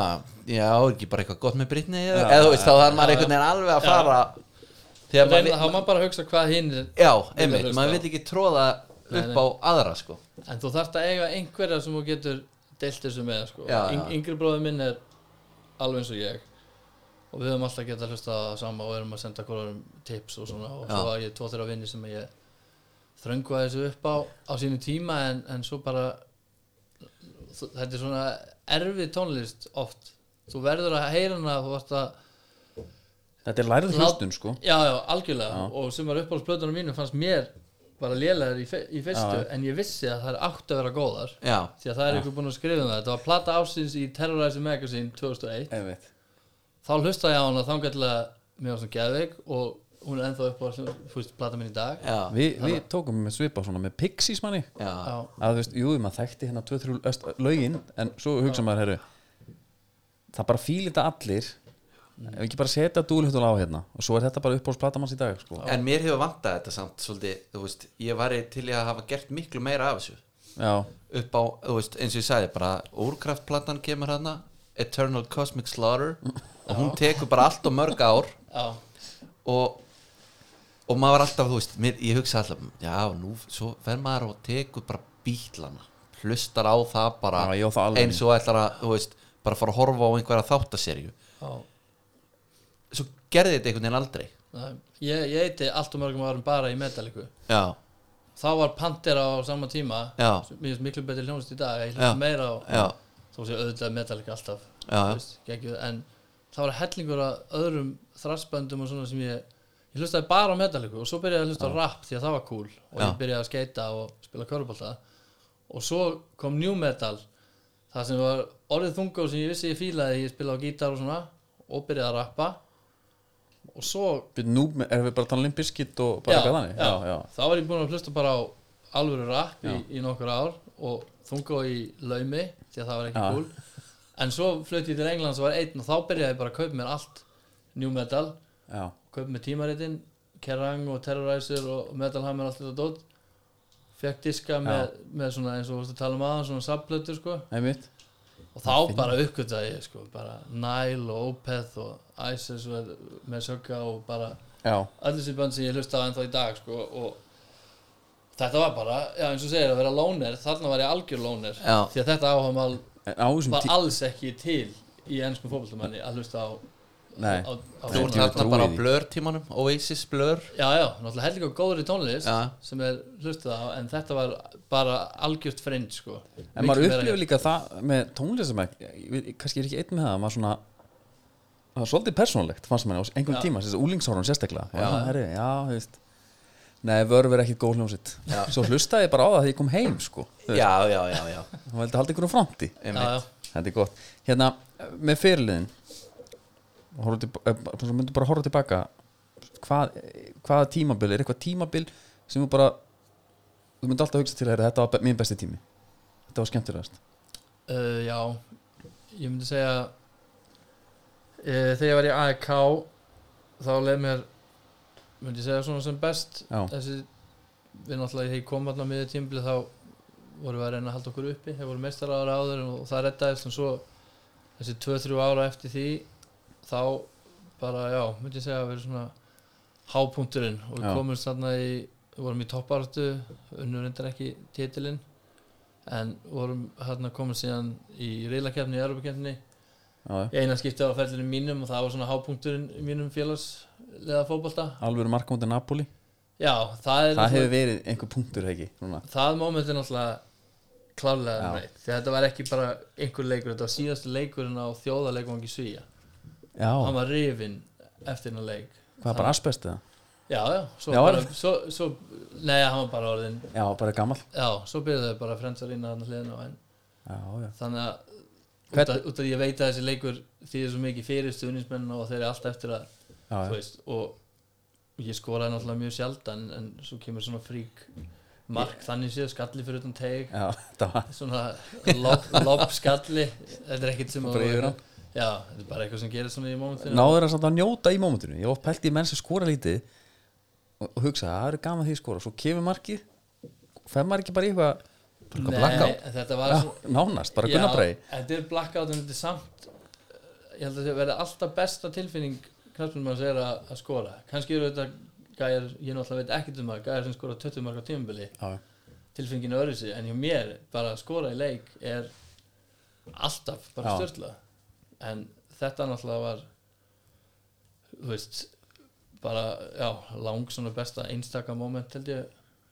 B: já, ekki bara eitthvað gott með Britney eða, þú veist, þá þarf maður einhvern veginn alveg að fara þegar maður,
C: þá maður bara hugsa hvað hinn
B: já, einmitt, maður vil ekki tróða upp á aðra sko.
C: En þú þarft að eiga einhverja sem þú getur deilt þessu með sko. Yngri bróður minn er alveg eins og ég. Og við höfum alltaf getað að hlusta sama og erum að senda hverjum tips og svona. Og svo
B: Já.
C: var ég tvo þeirra vinni sem ég þröngvaði þessu upp á á sínu tíma en, en svo bara þetta er svona erfið tónlist oft. Þú verður að heyra hana þú vart að
A: Þetta er lærið hlustun sko.
C: Já, já, algjörlega.
A: Já.
C: og sem var uppáhaldsplötunum mínu fannst mér bara lélegar í, í fyrstu
A: Já.
C: en ég vissi að það er átt að vera góðar.
B: Já,
C: því að það er ykkur búin að skrifa um það. Þetta var plata ásins í Terrorize Magazine 2001
A: Einmitt.
C: þá hlusta ég á hana þangættilega mér var svona geðveik og hún er ennþá upp á fúst plata minn í dag.
A: Vi, Við tókum með svipa svona með Pixies manni. Að þú veist, jú, maður þekkti hérna 2-3 öst- lögin en svo hugsa maður, herru það bara fílir þetta allir. Ef ekki bara setja dúlhjóttul á hérna og svo er þetta bara upp á platamanns í dag sko.
B: en mér hefur vantað þetta samt svolítið, þú veist, ég var til í að hafa gert miklu meira af þessu.
A: Já,
B: upp á, veist, eins og ég sagði bara úrkraftplatan kemur hana Eternal Cosmic Slaughter og hún tekur bara allt og mörg ár.
C: Já,
B: og og maður var alltaf, þú veist, mér, ég hugsa alltaf já, nú, svo fer maður og tekur bara bílana, hlustar á það bara
A: Já, ég á það alveg
B: eins og ætlar að, þú veist, bara fara að horfa á einhverja þáttaserju
C: já.
B: Svo gerði þetta einhvern veginn aldrei.
C: Nei, Ég, ég eiti allt og mörgum árum bara í Metallica.
B: Já,
C: þá var Pantera á sama tíma
B: Já.
C: mér finnst miklu betri hljónust í dag ég
B: Já.
C: hlusta meira á
B: já,
C: þó sé auðvitað Metallica alltaf
B: já.
C: veist, geggjuð, en það var hellingur að öðrum þrassböndum og svona sem ég ég hlustaði bara á Metallica og svo byrjaði ég að hlusta á rap því að það var cool og ég byrjaði að skeita og spila körubólta og svo kom New Metal það sem var orðið þunga og sem ég vissi ég fílaði ég spilaði á gítar og svona og byrjaði að rappa. Og svo
A: Byrju, Nú erum við bara að tala um Limp Bizkit og bara eitthvað þannig já, já.
C: þá var ég búin að hlusta bara á alvöru rap í, í nokkur ár og þunga í laumi því að það var ekki
A: Já.
C: cool. En svo flutti ég til Englands og var einn og þá byrjaði ég bara að kaupa mér allt new metal.
A: Já.
C: Kaupa mér tímaritin Kerrang og Terrorizer og Metal Hammer allt þetta dót. Fekk diska með, með svona eins og tala um aðan svona subplötur sko.
A: Einmitt.
C: Og þá bara uppgötaði ég sko bara Nile og Opeth og Isis og með sögga og bara
A: Já,
C: allir þessi bönn sem ég hlusta á ennþá í dag sko og þetta var bara, já eins og segir að vera lóner þarna var ég algjör lóner því að þetta áhagamál var alls ekki til í ennskum fótboltamanni að hlusta á,
A: Nei.
C: á, á
B: Þú ert
A: ég
B: þarna
A: trúi
B: bara á
A: því.
B: blur tímanum Oasis blur
C: Já, já, náttúrulega hellinga góður í tónlist
B: Já.
C: sem er hlustað á, en þetta var bara algjört frind, sko.
A: En maður
C: Miklu meira
A: upplifir líka það með tónlistamæk kannski er ekki einn með það maður svona það var svolítið persónlegt fannst mér á einhvern
C: Já.
A: tíma, þessi úlingsárun sérstaklega. Já,
C: Já.
A: herri, já, þú veist Nei, vörf er ekkit góð hljómsitt. Svo hlustaði ég bara á það þegar ég kom heim sko.
B: Já, já, já, já.
A: Það veldi halda ykkur á fronti
C: Já, já,
A: Þetta er gott. Hérna, með fyrirliðin horfðu til, eh, bara- svo myndu bara að horfa tilbaka. Hvað, hvaða tímabil er eitthvað tímabil sem þú bara þú myndi alltaf hugsa til að þetta var mín besti tími. Þetta var skemmtilegast.
C: Uh, já. Ég myndi segja uh, þegar ég var í AEK þá leið mér myndi segja svona sem best.
A: Já.
C: þessi, við náttúrulega þegar ég kom alltaf miður tímbli þá vorum við að reyna að halda okkur uppi. Þeir voru meistar ára áður og það reddaðist en svo þessi 2-3 ára eftir því þá bara, já, myndi ég segja að vera svona hápunkturinn og við
A: Já.
C: komumst þarna í við vorum í toppartu, unnur reyndar ekki titilinn en vorum hérna komum síðan í reylakefni í
A: já.
C: í eina skipti á ferðinu mínum og það var svona hápunkturinn mínum félagslega fótbolta
A: alveg markamóti Napoli
C: já, það er
A: það hefur verið einhver punktur ekki núna.
C: það moment er náttúrulega því að þetta var ekki bara einhver leikur þetta var síðastu leikurinn á þjóðarleikungi Svíja
A: já,
C: hann var rifinn eftir hennar leik.
A: Hvað bara asbest eða?
C: Já, já, svo
A: Já,
C: bara
A: er-
C: svo, svo, nei, hann var bara orðin
A: já, bara gammal
C: já, svo byrjuðu þau bara að frendsa rína hann hliðina á en
A: já, já,
C: þannig að út,
A: Hvern-
C: að út að ég veit að þessi leikur þýðir svo mikið fyrir stuðnismenn og þeir eru alltaf eftir að
A: já,
C: þú
A: já.
C: veist, og ég skoraði náttúrulega mjög sjaldan en svo kemur svona frík mark þannig séð skalli fyrir utan teig
A: já það var
C: svona lob, lob skalli. Þetta er ekkert sem
A: Bara
C: að-
A: yfir hann.
C: Já, þetta er bara eitthvað sem gerir svona í mómentinu.
A: Náður að, samt að njóta í mómentinu. Ég pælt í menn sem skora lítið og, og hugsa, það er gaman því að skora. Svo kemur markið fer maður ekki bara eitthvað
C: þetta var
A: Já,
C: svo,
A: nánast, bara gunnabræði
C: þetta er blackout en þetta er samt ég held að þetta verði alltaf besta tilfinning knallbjörnum er að, að skora. Kannski eru þetta gæjar, ég náttúrulega veit ekkert um það gæjar sem skora 20 marka tímabili.
A: Já, já.
C: tilfinningin öðru sig en hjá mér bara að skora í leik er alltaf bara störtla en þetta náttúrulega var þú veist bara, já, lang svona besta einstaka moment held ég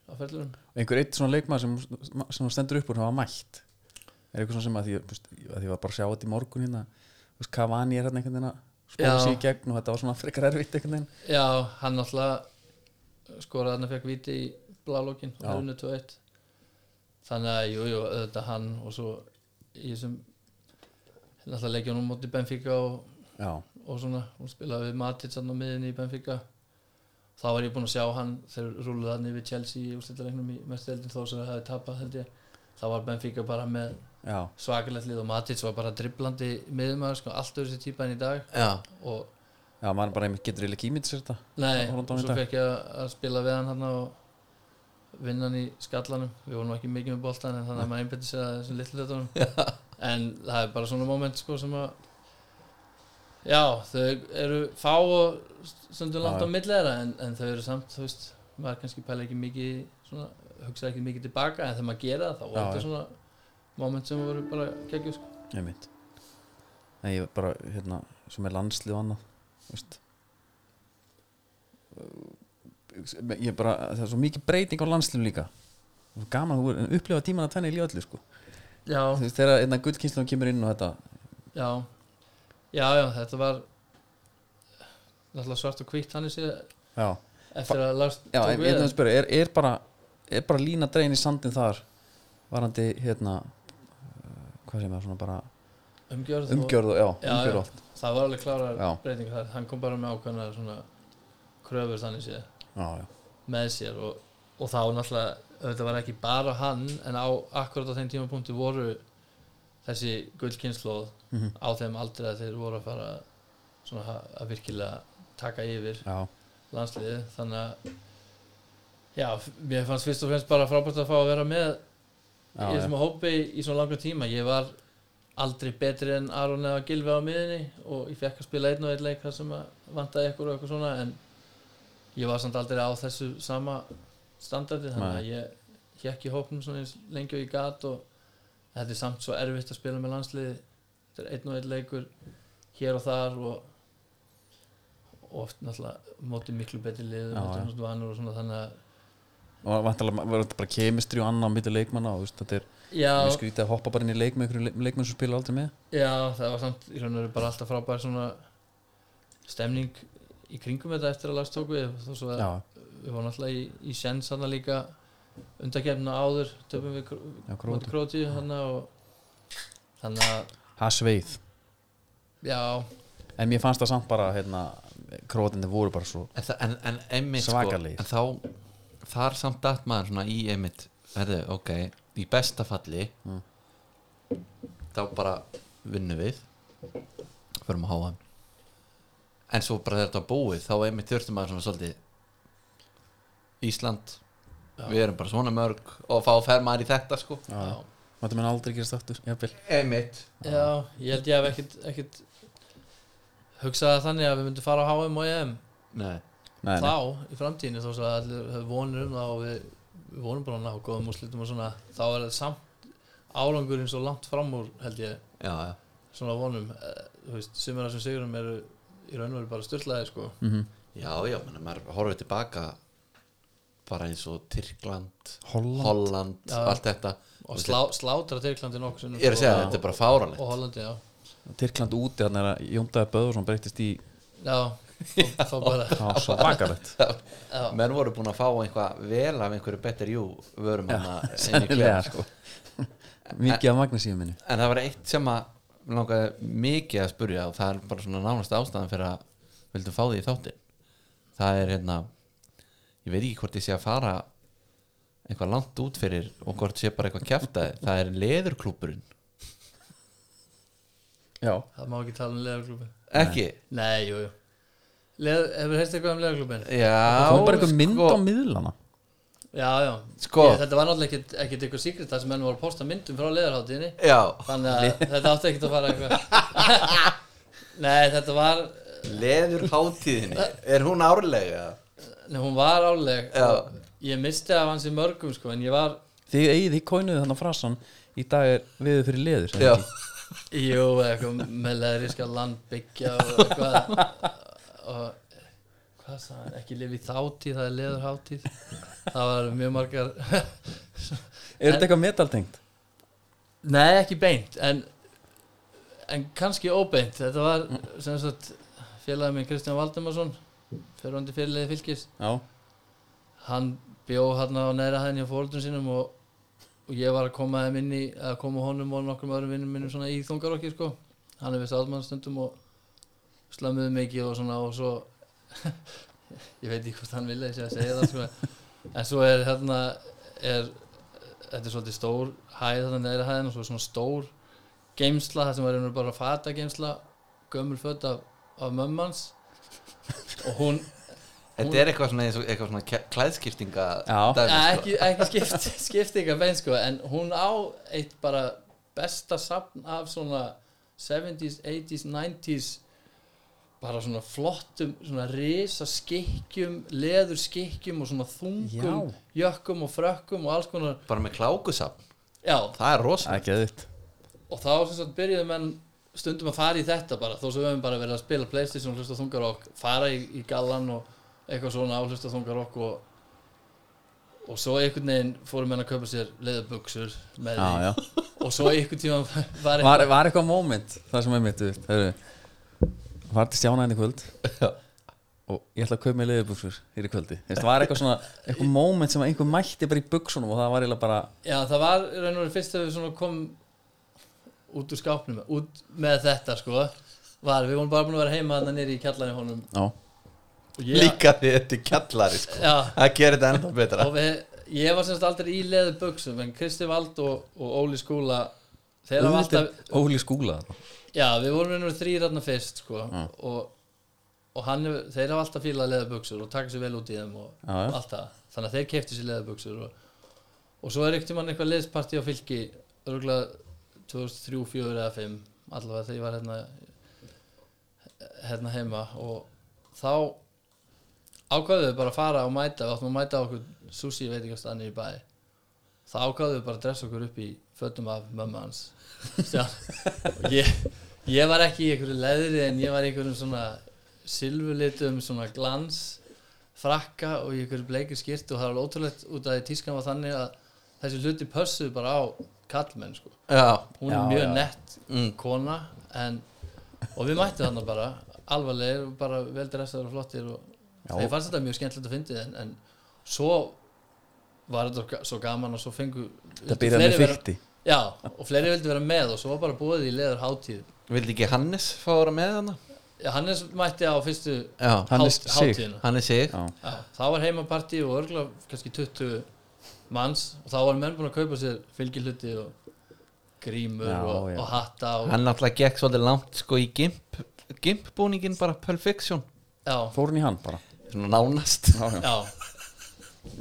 C: á ferðlunum
A: einhver eitt svona leikmaður sem, sem stendur upp úr sem var mætt. Er eitthvað svona sem að því, að því var bara að sjá þetta í morgun hérna. Þú veist, Cavani er hérna einhvern veginn að spóla sig í gegn og þetta var svona frekar erfitt einhvern veginn.
C: Já, hann náttúrulega hann að fekk viti í blálókin og hefði 2-1 þannig að, jú, jú, auðvitað hann og svo í þessum náttúrulega leikjunum móti Benfica og og svona, hún spilaði við Matic á miðinni í Benfica. Þá var ég búinn að sjá hann þegar rúluði hann yfir Chelsea í úrstættarleiknum í mesteldin þó sem það hefði tapað held ég. Þá var Benfica bara með
A: já,
C: svakalegt lið og Matic var bara driblandi miðumæður, sko, allt öðru sér típa enn í dag.
B: Já,
C: og
A: já, maður bara getur eiginlega kýmið sér þetta
C: nei, svo fekk ég að- að spila við hann hann og vinna hann í skallanum. Við vorum ekki mikið með boltan en þannig að maður einbætti sér að þessum litlu hlutunum. En það er bara svona moment sko sem að já, þau eru fá og stundum langt á milli þeirra en, en þau eru samt, þú veist maður kannski pæla ekki mikið svona, hugsa ekki mikið tilbaka en þegar maður gera það þá voru þetta svona moment sem voru bara geggjur sko.
A: einmitt. En ég bara, hérna, sem er landslið og annað þú veist ég bara, það er svo mikið breyting á landsliðum líka. Gaman að upplifa tíman að tvenna í lífalli sko. þegar einna gullkynslan kemur inn og þetta.
C: Já. Já, já, þetta var svart og hvítt hann eftir að Lars
A: já
C: tók við. en-
A: að spyrja, er, er bara er bara lína dregin í sandin þar? Varandi, hérna hvað sem er svona bara
C: umgjörð,
A: umgjörð og já,
C: Já,
A: umgjörð
C: já. það var alveg klárar
A: Já.
C: breyting þar. Hann kom bara með ákveðna svona kröfur þannig séð
A: já, já,
C: með sér og, og þá náttúrulega þetta var ekki bara hann en á akkurat á þeim tímapunkti voru þessi gullkynnslóð
A: Mhm.
C: á þeim aldrei að þeir voru að fara svona að- að virkilega taka yfir landsliði þannig að já, mér fannst fyrst og fremst bara frábært að fá að vera með
A: já,
C: í
A: já.
C: þessum hópi í svona langa tíma ég var aldrei betri en Aron eða Gilvi á miðinni og ég fekk að spila einn og einn leik þar sem að vantaði ykkur og eitthvað svona en ég var samt aldrei á þessu sama standardi þannig að ég hekk í hópnum svona eins lengi og ég gat og þetta er samt svo erfitt að spila með landsliði þetta er einn og einn leikur hér og þar og og oft náttúrulega móti miklu betri lið
A: Já, já.
C: og vanur og svona þannig að
A: og vantalega var þetta bara kemistri og annað á milli leikmanna og þetta er mjög skrítið að hoppa bara inn í leik með einhverjum leikmann sem spila aldrei með.
C: Já, það var samt í raun og veru bara alltaf frábær svona stemning í kringum þetta eftir að lagst tók við við vorum alltaf í, í sjens hann líka undakefna áður töfum við króti
A: króti
C: hann þannig að
A: það sveið,
C: já,
A: en mér fannst það samt bara hérna, krótinni voru bara svo
B: en, en, en einmitt sko, þá þar samt datt maður svona í einmitt herðu, ok, í besta falli
A: Mm.
B: þá bara vinnum við förum að háa en svo bara þetta búið þá einmitt þurftum maður svona svolítið Ísland
C: Já.
B: við erum bara svona mörg og fá að fer maður í þetta sko.
A: Já, þetta menn aldrei gerast aftur
B: einmitt.
C: Já, ég held ég hef ekkit, ekkit hugsaði þannig að við myndum fara á HM og EM
B: Nei.
A: nei, nei,
C: þá í framtíðinu þó svo að allir vonur um það og við, við vonum bara að ná góðum úrslitum og svona þá er þetta samt árangurinn svo langt fram úr held ég.
B: Já, já.
C: svona vonum eh, þú veist, sumir af þessum sigurum eru í raun og veru bara styrlaði sko.
A: Mm
B: já, já, menn, maður horfið tilbaka bara eins og Tyrkland
A: Holland,
B: Holland,
C: Já.
B: allt þetta.
C: Og slá, slátra Tyrklandi sinnum,
B: ég er að segja,
C: sko,
B: þetta er bara fáralegt
C: og Hollandi, já.
A: Tyrkland úti þannig að Jóndaði Böðursson breytist í
C: já, þá, bara
A: á svo vakalegt.
C: Já,
B: menn voru búin að fá eitthvað vel af einhverju better you vörum í
A: sennilega
B: klefa.
A: sko. Mikið af magnesíum minni
B: en það var eitt sem að langaði mikið að spurja og það er bara svona nánast ástæðan fyrir að vildum fá því í þáttin það er hérna ég veit ekki hvort ég sé að fara eitthvað langt út fyrir og hvort sé bara eitthvað kjaftaði það er leðurklúburinn
A: já,
C: það má ekki tala um leðarklubin
B: ekki?
C: nei, jú, jú. Leð, hefur heist eitthvað um leðarklubin
B: já
A: kom bara eitthvað mynd
B: sko,
A: á miðlana
C: já, já,
B: Sko.
C: ég, þetta var náttúrulega ekkit, ekkit eitthvað síkrit það sem menn voru að posta myndum frá leðarháttíðinni
B: já,
C: þannig að þetta átti ekkit að fara eitthvað nei, þetta var
B: leðurháttíðinni er hún árlega?
C: nei, hún var áleg
B: Já.
C: og ég misti af hans í mörgum sko, en ég var
A: þið eigið, þið kóinuðu þannig frasan í dag er viður fyrir leður sagði
B: já,
A: ekki?
C: Jú, eitthvað með leðriska landbyggja og eitthvað og hvað sagði hann, ekki lifi þáttíð, það er leður hátíð það var mjög margar
A: er þetta eitthvað metaltengt?
C: Nei, ekki beint en, en kannski óbeint. Þetta var sem sagt félagið minn Kristján Valdemarsson fyrirvandi fyrirliði fylgis
A: já,
C: hann bjó hann á neðra hæðinni á fóruldum sínum og, og ég var að koma þeim inn í að koma honum og nokkrum öðrum vinnum minnum svona í þungarokki sko. Hann er við stálmannstundum og slömmuðu mikið og svona og svo ég veit ekki hvort hann vilja að segja það sko en svo er hérna er, þetta er svolítið stór hæð þarna neðra hæðin og svo er svona stór geimsla það sem var einhver bara fata geimsla gömul fött af, af mömmans og hún
B: þetta er eitthvað svona, eins og- eitthvað svona klæ- klæðskiptinga
A: Já.
B: dæmi,
C: Ja,
B: sko.
C: ekki, ekki skipt, skiptinga bein sko en hún á eitt bara besta safn af svona 70s, 80s, 90s bara svona flottum svona risa skikkjum leður skikkjum og svona þungum jökkum og frökkum og alls konar.
B: Bara með klákusafn,
C: já,
B: það er rosa
A: ekki eðvitt
C: og þá sem sagt byrjuðu menn stundum að fara í þetta bara þó sem við höfum bara verið að spila Playstation og hlusta þungarokk fara í, í gallan og eitthvað svona á hlusta þungarokk og og svo einhvern veginn fórum menn að kaupa sér leðubuxur með
A: já,
C: því.
A: já.
C: og svo einhvern tíma var
A: Var, var eitthvað moment það sem er mitt þú veist, heyrðu, var til stjána henni kvöld. Og ég ætla að kaupa mig leðubuxur hér í kvöldi. Veist, var eitthvað svona eitthvað moment sem einhver mætti bara í buxunum og það var eiginlega bara
C: já það var raun og verið fyrst þegar við svona kom út úr skápnum út með þetta sko var, við vorum bara búin að vera heima þannig nýri í kjallarinn honum. Ég,
B: Líka því þetta er kjallari sko.
C: já,
B: Það gerir þetta ennþá betra.
C: Og við, ég var semst aldrei í leðu buksum en Kristi Vald og, og Óli Skúla þeir hafa alltaf
A: Óli skúla
C: já, við vorum einhverjum þrýr þarna fyrst sko og, og hann, þeir hafa alltaf fílað leðu buksur og taka sér vel út í þeim og
A: já.
C: allt það, þannig að þeir kefti sér leðu buksur og, og svo er ekkert mann eitthvað liðsparti á fylki örgulega 2003, 2004 eða 5 allavega þegar ég var hérna hérna heima og þá ákvaðum við bara að fara og mæta við áttum að mæta okkur sushi veitingastanni í bæ þá ákvaðum við bara að dressa okkur upp í fötum af mömmu hans. Og ég, ég var ekki í einhverju leðri en ég var í einhverjum svona silfulitum svona glans frakka og í einhverju bleikir skýrt og það var ótrúlegt út af því tískan var þannig að þessi hluti pössuðu bara á kallmenn sko.
B: Já,
C: hún
A: Já,
C: er mjög
A: já.
C: nett
B: mm.
C: kona en, og við mættum þarna bara alvarlegir og bara vel dressaður og flottir og
A: Já.
C: ég fannst þetta mjög skemmtilegt að fyndi en, en svo var þetta ga- svo gaman og svo fengu
A: Það byrjaði með
C: vera,
A: fyrti
C: já, og fleiri vildi vera með og svo var bara búið í leður hátíð
B: Vildi ekki Hannes fá að vera með hana?
C: já, Hannes mætti á fyrstu
B: Já,
A: Hannes
C: hát-
A: Sig.
C: hátíðina.
B: Hannes sig.
A: Já,
C: það var heimapartí og örgulega kannski 20 manns og þá var menn búin að kaupa sér fylgihluti og grímur
A: Já,
C: og,
A: já.
C: og hatta og,
B: Hann náttúrulega gekk svolítið langt sko í gimp Gimp búningin bara Pulp Fiction.
C: Já,
A: fór hann í hann bara?
B: Svona nánast.
A: Já, já,
C: Já.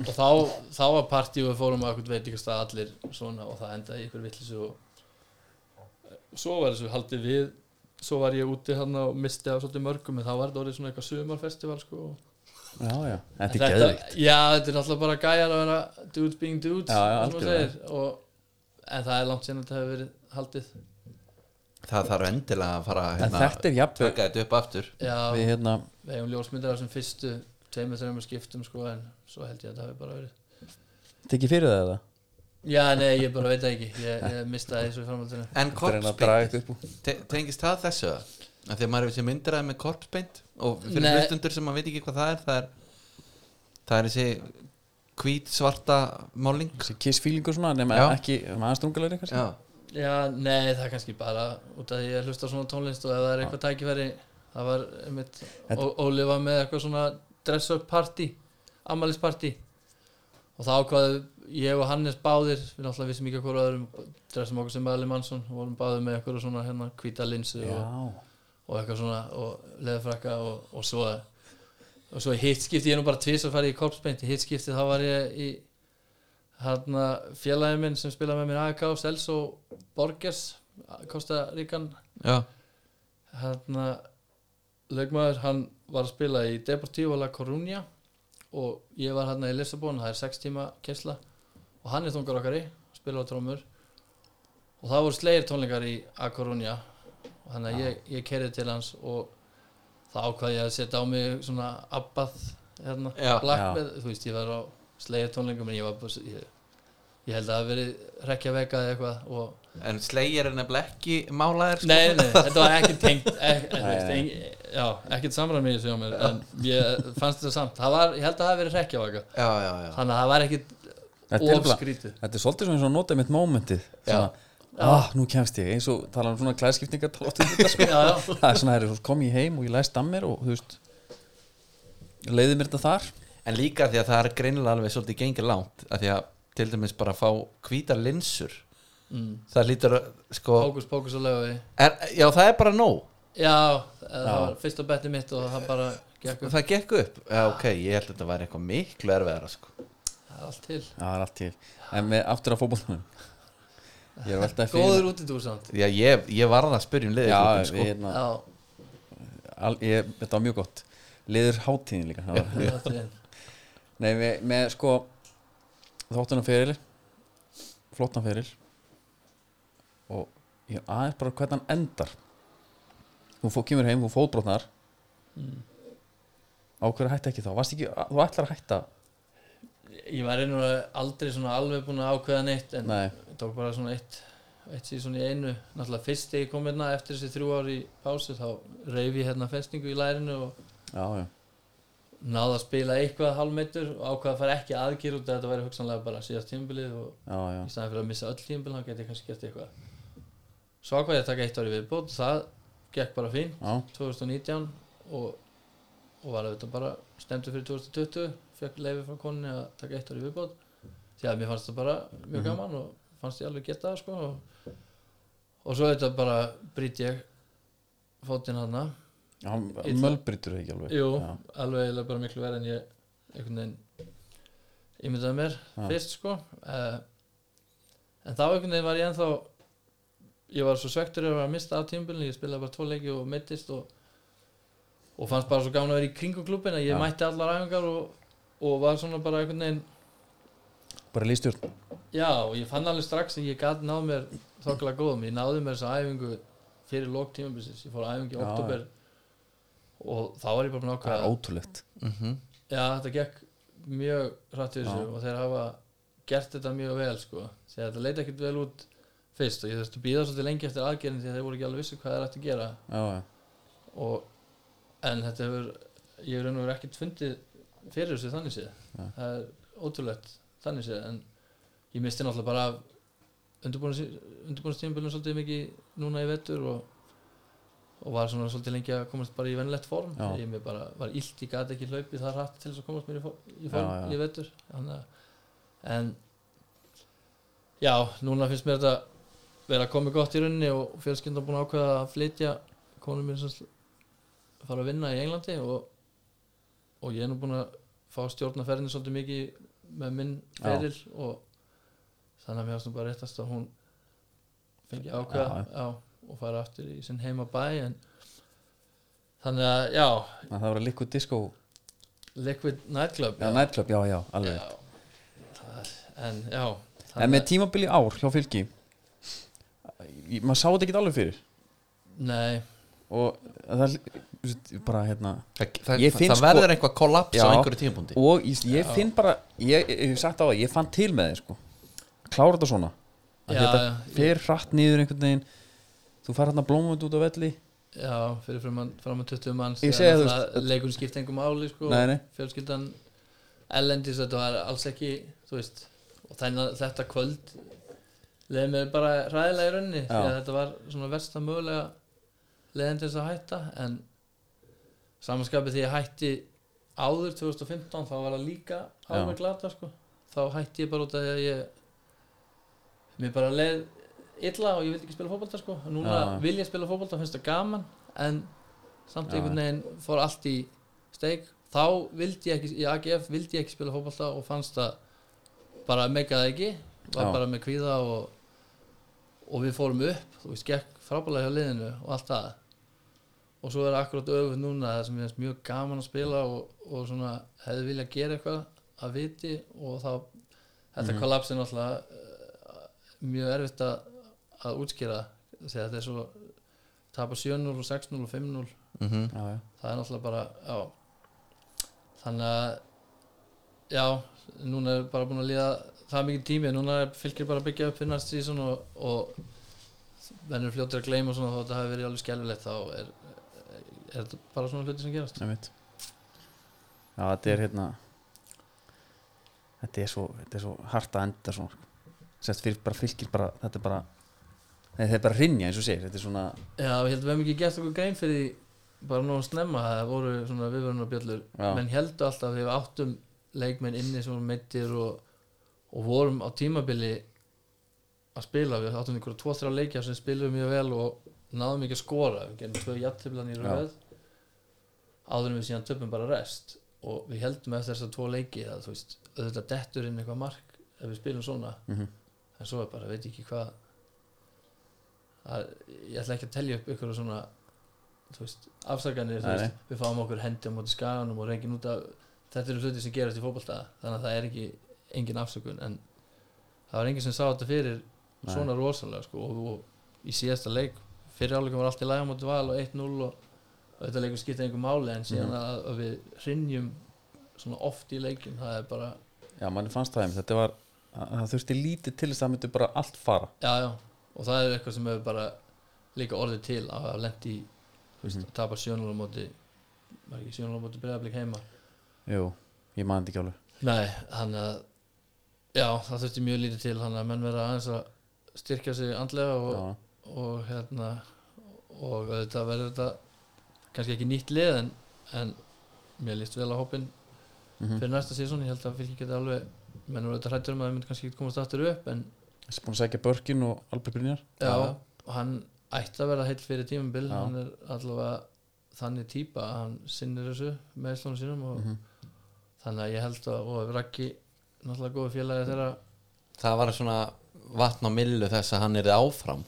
C: Og þá, þá var partí og við fórum að eitthvað veitingastað allir svona og það endaði í ykkur vittlisu og svo var þessu haldið við svo var ég úti hann og misti af svolítið mörgum en þá var þetta orðið svona eitthvað sumarfestival sko.
A: já, já. Þetta er geðvikt
C: Já, þetta er náttúrulega bara gæjar að vera dudes being dudes
A: Já, já,
C: og en það er langt að þetta hefur verið haldið
B: Það þarf endilega að fara hérna,
A: er
B: Taka þetta upp aftur
C: Já,
A: Við hérna
C: við hefum ljósmyndar af þessum fyrstu tveimur, þreimur skiptum sko, en svo held ég að það hefur bara verið
A: Tekið fyrir það eða?
C: Já, nei, ég bara veit það ekki. Ég, ég mistaði þessu í framhaldinu.
B: En
A: Það að
B: korpsbeint,
A: eitthvað
B: te tengist það þessu að því að maður hefur sér myndir að með korpsbeint? Og fyrir
C: Nei.
B: hlustundur sem maður veit ekki hvað það er það er, það er þessi hvít svarta máling
A: Þessi kiss feelingur svona Nefn
B: Já.
A: ekki Maður strungulegri kannski.
B: Já,
C: Já, nei, það er kannski bara út af því ég hlusta á svona tónlist og ef það er eitthvað tækifæri það var einmitt Ó- Óli var með eitthvað svona dress up party ammælisparty og þá ákvaðu ég og Hannes báðir við náttúrulega vissum ekki hvað öðrum dressum okkur sem Eli Mansson og vorum báðir með eitthvað svona hérna hvíta linsu og, og eitthvað svona og leðfrakka og, og svo og svo í hittskipti, ég nú bara tvís að fara í korpsbeint í hittskipti þá var ég í hérna félagið minn sem spilaði með mér AEK Celso Borgers Costa Rican.
B: Já,
C: hérna leikmaður, hann var að spila í Deportivo La Coruña og ég var hérna í Lissabon það er 6 tíma kessla og hann er þungar okkar í, spilar á trómur og það voru slegir tónleikar í A Coruña. Og þannig að ég, ég kerði til hans og það ákvaði ég að setja á mig svona abbað hérna,
B: Já.
C: með, þú veist ég var á slegir tónleikum en ég var bara ég, ég held að það hafi verið rekja veka eða eitthvað og
B: en slegir er nefnilega ekki málaðir sko.
C: Nei, nei, þetta var ekki tengt ek, ek, Já, ekkert samræmi í þessu hjá mér En ég fannst þetta samt. Það var, Ég held að það hafi verið
B: já, já
C: Þannig að það var ekkit
A: Þetta bara,
C: ofskrítið
A: þetta er svolítið svona eins og að nota mitt mómentið. Ah, nú kemst ég, eins og tala um svona þetta sko.
C: Já, já,
A: Það er svona, herri, kom ég heim og ég læst að mér og þú veist leiði mér þetta þar.
B: En líka því að það er greinilega alveg svolítið gengið langt að því að til dæmis bara að fá hvítar linsur.
C: Mm.
B: það lítur að sko
C: Pókus, pókus og lögu
B: er, Já, það er bara nóg.
C: Já, það var fyrst á betti mitt og það bara gekk upp.
B: Það gekk upp? Já, ok, ég held að þetta væri eitthvað miklu erfiðara sko.
C: Það er allt til.
A: Já, það er allt til. En með aftur að fótboltanum. Ég er veltað fyrir
C: Góður útidúr samt.
B: Já, ég, ég varð að spyrja um liðið
A: Já,
B: sko.
A: við, hérna,
C: Já,
A: al, ég, þetta var mjög gott. Liður hátíðin líka. Var- Nei, með, með sko Þóttunum feril Flottan feril Og ég aðeins bara hvernig hann endar. Þú fó, kemur heim, þú fótbrotnar.
C: Mm.
A: Á hverju hætti ekki þá? Varst ekki, þú ætlar að hætta
C: Ég var einu aldrei svona alveg búin að ákveða neitt En
A: Nei,
C: ég tók bara svona eitt eitt síðan í einu. Náttúrulega fyrst þegar ég kom hérna eftir þessi þrjú ár í pásu þá reyfi ég hérna festingu í lærinu og
A: já, já.
C: náði að spila eitthvað hálfmeitur og ákvaða að fara ekki aðgjur út að þetta væri hugsanlega bara síðast tímabilið og
A: Já,
C: í staðan fyrir að missa öll tímabil þá geti ég kannski gert eitthvað. Svo ákvað ég að taka eitt ári viðbót það gekk bara fín
A: já,
C: 2019 og, og var auðvitað bara stemdur fyrir 2020 fekk leiði frá konni að taka eitt ári viðbót því að mér fannst það bara mjög
A: Mhm.
C: gaman og fannst ég alveg geta það sko og, og svo auðvitað bara brýt ég fótinn hana
A: já
C: Illa.
A: mölbrytur ekki alveg
C: Jú,
A: já,
C: alveg bara miklu verð en ég einhvern veginn ímyndaði mér
A: Já.
C: fyrst sko uh, en þá einhvern veginn var ég ennþá ég var svo svektur yfir að mista af tímabilinu ég spilaði bara tvo leiki og meittist og, og fannst bara svo gaman að vera í kringum klubin að ég
A: Já.
C: mætti allar æfingar og, og var svona bara einhvern veginn
A: bara lístjórn
C: já og ég fann alveg strax að ég gæti náð mér þokkilega góðum, ég náði mér þessa æfingu fyrir lók tímabilisins, ég fór á æfingu í
A: Já,
C: oktober og þá var ég bara búin að
A: það er
C: ákveða
A: ótrúlegt.
B: Mm
C: Já, þetta gekk mjög hrætt við þessu
A: Já.
C: og þeir hafa gert þetta mjög vel sko. þegar þetta leita ekkert vel út fyrst og ég þurfti að býða svolítið lengi eftir aðgerðin því að þeir voru ekki alveg vissu hvað þeir ætti að gera.
A: Já, já,
C: og, en þetta hefur ég hefur verið ekkert fundið fyrir þessu þannig séð
A: Nei.
C: það er ótrúlegt þannig séð en ég misti náttúrulega bara af undirbúinastíðanbölum svolítið mikið núna í vettur og, og var svona svolítið lengi að komast bara í vennlegt form
A: Já.
C: ég bara var illt, ég gati ekki hlaupið það hratt til þess að komast mér í, for, í form
A: Já, já.
C: í vettur Þannig, að- en já, núna finnst mér þetta vera komið gott í runni og fjölskyldan búin að ákveða að flytja konum mér sem fara að vinna í Englandi og, og ég er nú búin að fá stjórnaferðinu svolítið mikið með minn
A: Já.
C: feril og þannig að mér nú bara réttast að hún fengi
A: Já.
C: já, og fara aftur í sinn heima bæ en þannig að já.
A: Að það að liquid disco.
C: Liquid Nightclub
A: já, nightclub, já, já, alveg.
C: Já, það, en já
A: en með tímabili ár hjá fylki í- maður sá þetta ekki alveg fyrir?
C: Nei,
A: og það bara hérna
B: það, það, það
A: sko-
B: verður eitthvað kollaps á einhverju tímapunkti.
A: Og ég, ég finn bara ég, ég hef sagt á það, ég fann til með þið sko. Klára þetta svona. Að
C: Já,
A: þetta
C: já,
A: fer hratt niður einhvern veginn. Þú fær hérna blómund út á velli.
C: Já, fyrir fram að, fram að 20 manns leikurinn skipti engum máli sko, fjölskyldan ellendis þetta var alls ekki og þennan, þetta kvöld leiði mér bara ræðilega í að
A: Já.
C: þetta var svona versta mögulega leiðin til þess að hætta en samanskapið því ég hætti áður 2015 þá var það líka alveg glata sko. þá hætti ég bara út af því að ég mér bara leið illa og ég vildi ekki spila fótbolta sko. núna
A: Já.
C: vil ég spila fótbolta finnst það gaman en samt einhvern veginn fór allt í steik þá vildi ég ekki, í AGF vildi ég ekki spila fótbolta og fannst það bara meikaði ekki var
A: Já.
C: bara með kvíða og, og við fórum upp þú veist, gekk frábælega hjá liðinu og allt það og svo er akkurat öfugt núna það sem ég finnst mjög gaman að spila og, og svona hefði vilja gera eitthvað að viti og þá þetta
A: Mhm.
C: kollaps er náttúrulega uh, mjög erfitt að, að útskýra þegar þetta er svo tapa 7-0 og 6-0 og 5-0
B: mm -hmm.
C: það er náttúrulega bara já þannig að já, núna er bara búin að líða það er mikið tími, núna er fylgir bara að byggja upp fyrir næst síðan og, og venur fljóttir að gleyma svona þó að þetta hafi verið alveg skelfilegt þá er, er þetta bara svona hluti sem gerast?
A: Já, þetta er hérna þetta er svo, þetta er svo hart að enda svona sérst fyrir bara fylgir bara, þetta er bara nei, þetta er bara rinja eins og segir þetta er svona,
C: Já, við heldum við hefum ekki gert okkur grein fyrir bara nú að snemma að það voru svona viðvörunarbjöllur.
A: Já.
C: menn heldur alltaf að við áttum leikmenn inni sem voru meittir og, og vorum á tímabili að spila, við áttum einhverja tvo-þrjá leikja sem spilum mjög vel og náðum ekki að skora, við gerum tvö jafnteflan í röð. Áður en við síðan töpum bara rest. Og við heldum eftir þess að tvo leiki að þú veist, auðvitað dettur inn eitthvað mark ef við spilum svona.
A: Mm
C: en svo er bara, veit ekki hvað að, ég ætla ekki að telja upp ykkur svona veist,
A: Nei,
C: veist, við fáum okkur hendi á móti skaganum og reygin út af þetta eru hluti sem gerast í fótbolta þannig að það er ekki engin afsökun en það var engin sem sá þetta fyrir
A: Nei.
C: svona rosalega sko, og, og í síðasta leik fyrir áleikum var allt í læga móti val og 1-0 og, þetta leikur skipta einhver máli en síðan
A: Mhm.
C: að, að við hrinjum svona oft í leikum það er bara,
A: já, manni fannst það þetta var að, það þurfti lítið til þess að það myndi bara allt fara.
C: Já já. Og það er eitthvað sem hefur bara líka orðið til að hafa lent í þú veist,
A: Mhm.
C: að tapa 7-0 á móti var ekki 7-0 á móti breyðablík heima?
A: Jú, ég man þetta ekki alveg.
C: Nei, þannig að já, það þurfti mjög lítið til þannig að menn vera aðeins að styrkja sig andlega og,
A: já,
C: og hérna og auðvitað verður þetta kannski ekki nýtt lið en, en mér líst vel á hópin
A: Mhm.
C: fyrir næsta sísón, ég held að fylgja geti alveg menn voru þetta hrættur um að það myndi kannski ekki komast aftur upp en
A: Þessi búin að segja Börkin og Albert Brynjar
C: já,
B: Já.
C: hann ætti að vera heill fyrir tímabil
A: Já.
C: hann er allavega þannig típa að hann sinnir þessu með slónu sínum og
A: Mhm.
C: þannig að ég held að og Raggi, náttúrulega góðu félagi þeirra
B: það var svona vatn á millu þess að hann er áfram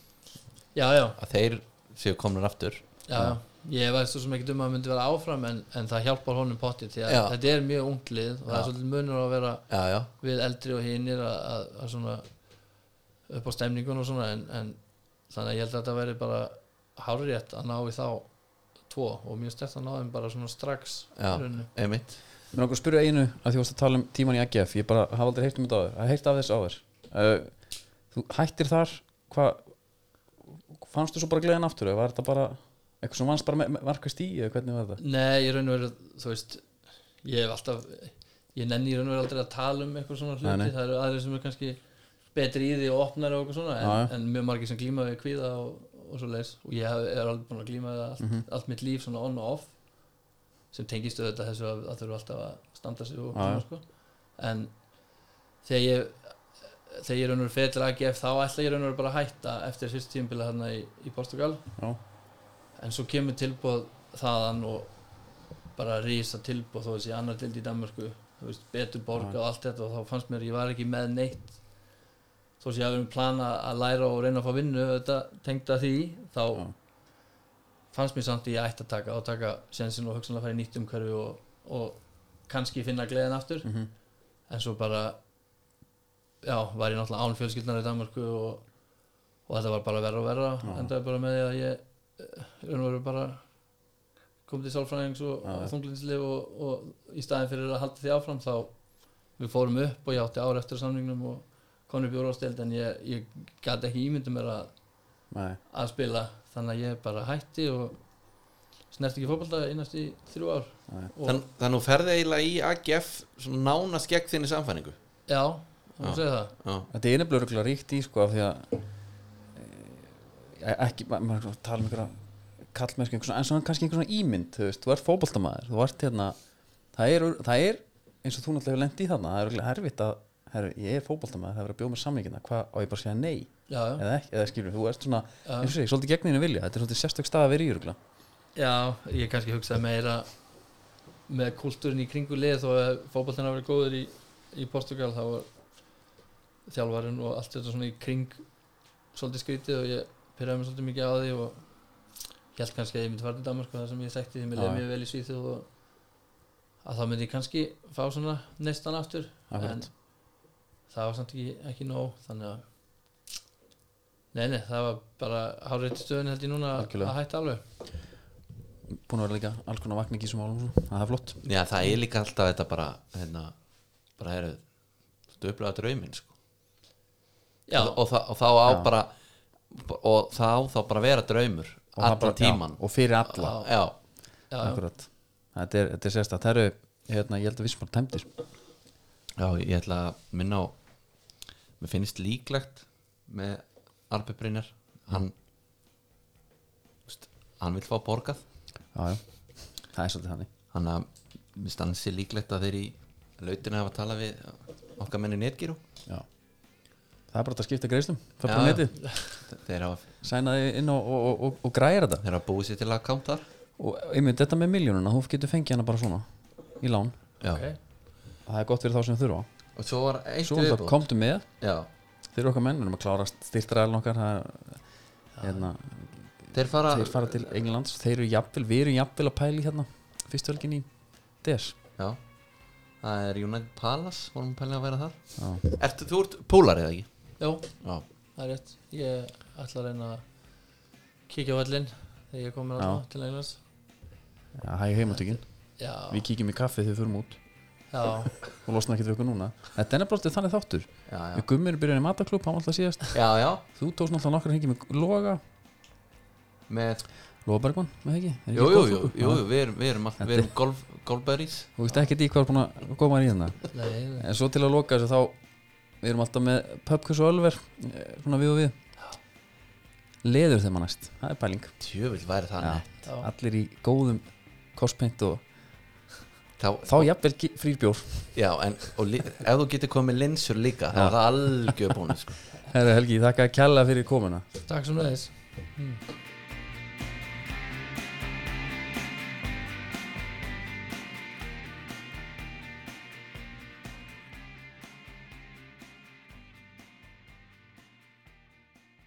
C: já, já,
B: að þeir séu komnir aftur
C: já, já. ég veist svo sem ekki um að hann myndi vera áfram en, en það hjálpar honum potti því að
B: Já.
C: þetta er mjög ungt lið og það
B: Já.
C: er svolítið munur að vera
B: já, já,
C: við eldri og hinnir að, að, að svona upp á stemningun og svona en, en þannig að ég held að þetta veri bara hárrétt að ná í þá tvo og mjög stert að ná þeim bara svona strax rauninni.
B: einmitt
A: Mér langar að spyrja einu að því varst að tala um tíman í AGF Ég bara hafa aldrei heyrt um þetta áður Það heyrt af þess áður uh, Þú hættir þar Hvað Fannstu svo bara gleðin aftur eða var þetta bara eitthvað sem vannst bara með, markast í eða hvernig var þetta?
C: Nei, ég raun og veru, þú veist ég hef alltaf ég nenni raun og veru aldrei að tala um eitthvað svona hluti
A: Nei, nei.
C: það eru aðrir sem er kannski betri í því og opnar og eitthvað svona en, en mjög margir sem glíma við kvíða og, og svo leis og ég hef, er alveg búin að glíma við það allt,
A: Mhm.
C: allt mitt líf svona on og off sem tengist auðvitað þessu að, að þurfa alltaf að standa sig og svona sko en þegar ég þegar ég raun og veru fyrir AGF þá ætla ég raun og veru bara að hætta eftir fyrst tímabila þarna í, í Portugal
A: Já,
C: en svo kemur tilbúð þaðan og bara rísa tilbúð þó þessi annar dild í Danmörku þú veist, betur borga
A: Já.
C: og allt þetta og þá fannst mér, ég var ekki með neitt þó sem ég hafði um plana að læra og reyna að fá vinnu þetta tengda því þá
A: Já.
C: fannst mér samt að ég ætti að taka og taka sjensin og hugsanlega fara í nýtt umhverfi og, og kannski finna gleðin aftur
A: Mhm.
C: en svo bara já, var ég náttúrulega án fjölskyldnar í Danmarku og, og þetta var bara verra og verra.
A: Já.
C: endaði bara með því að ég eh, í raun og veru bara kom til sálfræðings og, og þunglindslif og, og í staðin fyrir að halda því áfram þá við fórum upp og ég átti ár eftir samningnum og í úrváðstild en ég, ég gæti ekki ímyndum mér að,
A: nei.
C: að spila. Þannig að ég bara hætti og snert ekki fótbolta einast í þrjú ár.
B: Þannig að þú ferði eiginlega í AGF nánast gegn þinni samfæningu
C: já,
A: Þetta er nefnilega örugglega ríkt í sko af því að e, ekki, ma- maður ma tala um einhverja kallmennsku, en svona kannski einhver svona ímynd þú veist, þú ert fótboltamaður, þú ert hérna það er, það er eins og þú náttúrulega hefur lent í þarna, það er örugglega erfitt að herru, ég er fótboltamaður, það er að bjóða mér samlingina hvað á ég bara að segja nei,
C: já, já,
A: eða ekki eða skilur, þú ert svona,
C: Já.
A: eins og ég, svolítið gegn þínu vilja þetta er svolítið sérstök stað að vera í örugglega.
C: Já, ég kannski hugsaði meira með kultúrin í kringu lið þó að fótballtinn hafa verið góður í, í Portugal þá var þjálfarinn og allt þetta svona í kring svolítið skrítið og ég pyrraði mig svolítið mikið á því og ég held kannski að ég myndi fara til Danmark og það sem ég þekkti því mér leið mjög vel í Svíþjóð og að þá myndi ég kannski fá svona neistan aftur
A: Akkurat.
C: en það var samt ekki, ekki nóg þannig að Nei, nei, það var bara hárið stöðun held ég núna að-
A: Algjörlega.
C: að hætta alveg
A: búin að vera líka alls konar vakna ekki sem álum og svona. það er flott
B: já, það er líka alltaf þetta bara hérna, bara er þú upplega drauminn sko.
C: Já,
B: og, og, það, og þá á
A: Já.
B: bara og það á þá bara að vera draumur allan
A: bara-
B: tíman
A: já, og fyrir alla,
B: já,
C: já, já.
A: akkurat. Þetta er, þetta er sérstætt, það eru hérna, ég held að við sem bara tæmdir.
B: Já, ég ætla að minna á mér finnst líklegt með Arbe Brynjar. Hann hann vil fá borgað.
A: Já, já, það er svolítið þannig.
B: Hann að mér stansi líklegt að þeir í lautinu hafa talað við okkar menni netgíru
A: já. Það er bara að skipta greiðslum það er bara netið,
B: þeir hafa,
A: sænaði inn og, og, og, og, græra þetta.
B: Þeir hafa búið sér til að káta
A: og einmitt þetta með miljónuna, þú getur fengið hana bara svona í lán,
B: já.
C: Ok.
A: það er gott fyrir þá sem þurfa.
B: Og svo var eitt
A: svo það
B: viðbúð
A: komdu með,
B: já.
A: þeir eru okkar menn við erum að klára styrtræðan okkar það er, hérna,
B: þeir fara,
A: þeir fara til Englands. Þeir eru jafnvel, við erum jafnvel að pæli hérna fyrstu helgin í DS
B: já. það er United Palace vorum pælið að vera þar.
A: Já,
B: Ertu, þú ert púlar eða ekki?
C: Jó,
B: já,
C: það er rétt. Ég ætla að reyna að kíkja á vellin þegar ég er komin
A: Já.
C: á til Englands.
A: Já hæg heimatökin
C: Já,
A: við kíkjum í kaffi þegar við förum út.
C: Já,
A: og losna ekki við okkur núna. Þetta er nefnilega þannig þáttur.
B: Já, já.
A: við gummir byrjaði mataklub, hann var alltaf síðast.
B: Já, já.
A: þú tókst náttúrulega nokkar hengi með Loga.
B: Með
A: Loga Bergman, með ekki? Ekki
B: jú, jú, jú,
A: Já.
B: við erum, við erum, erum golf, golfberries.
A: Þú veist ekki í hvað er búin að koma í hérna? En svo til að loka þessu þá við erum alltaf með pubquiz og ölver eh, svona við og við. Leður þeim að næst, það er pæling.
B: Tjöfull væri það
A: Já. allir í góðum kostpeint og
B: Þá,
A: þá jafnvel frýrbjór
B: Já, en ef þú getur komið linsur líka þá er það algjör bónus sko.
A: Herra Helgi, þakka að kella fyrir komuna.
C: Takk sem leiðis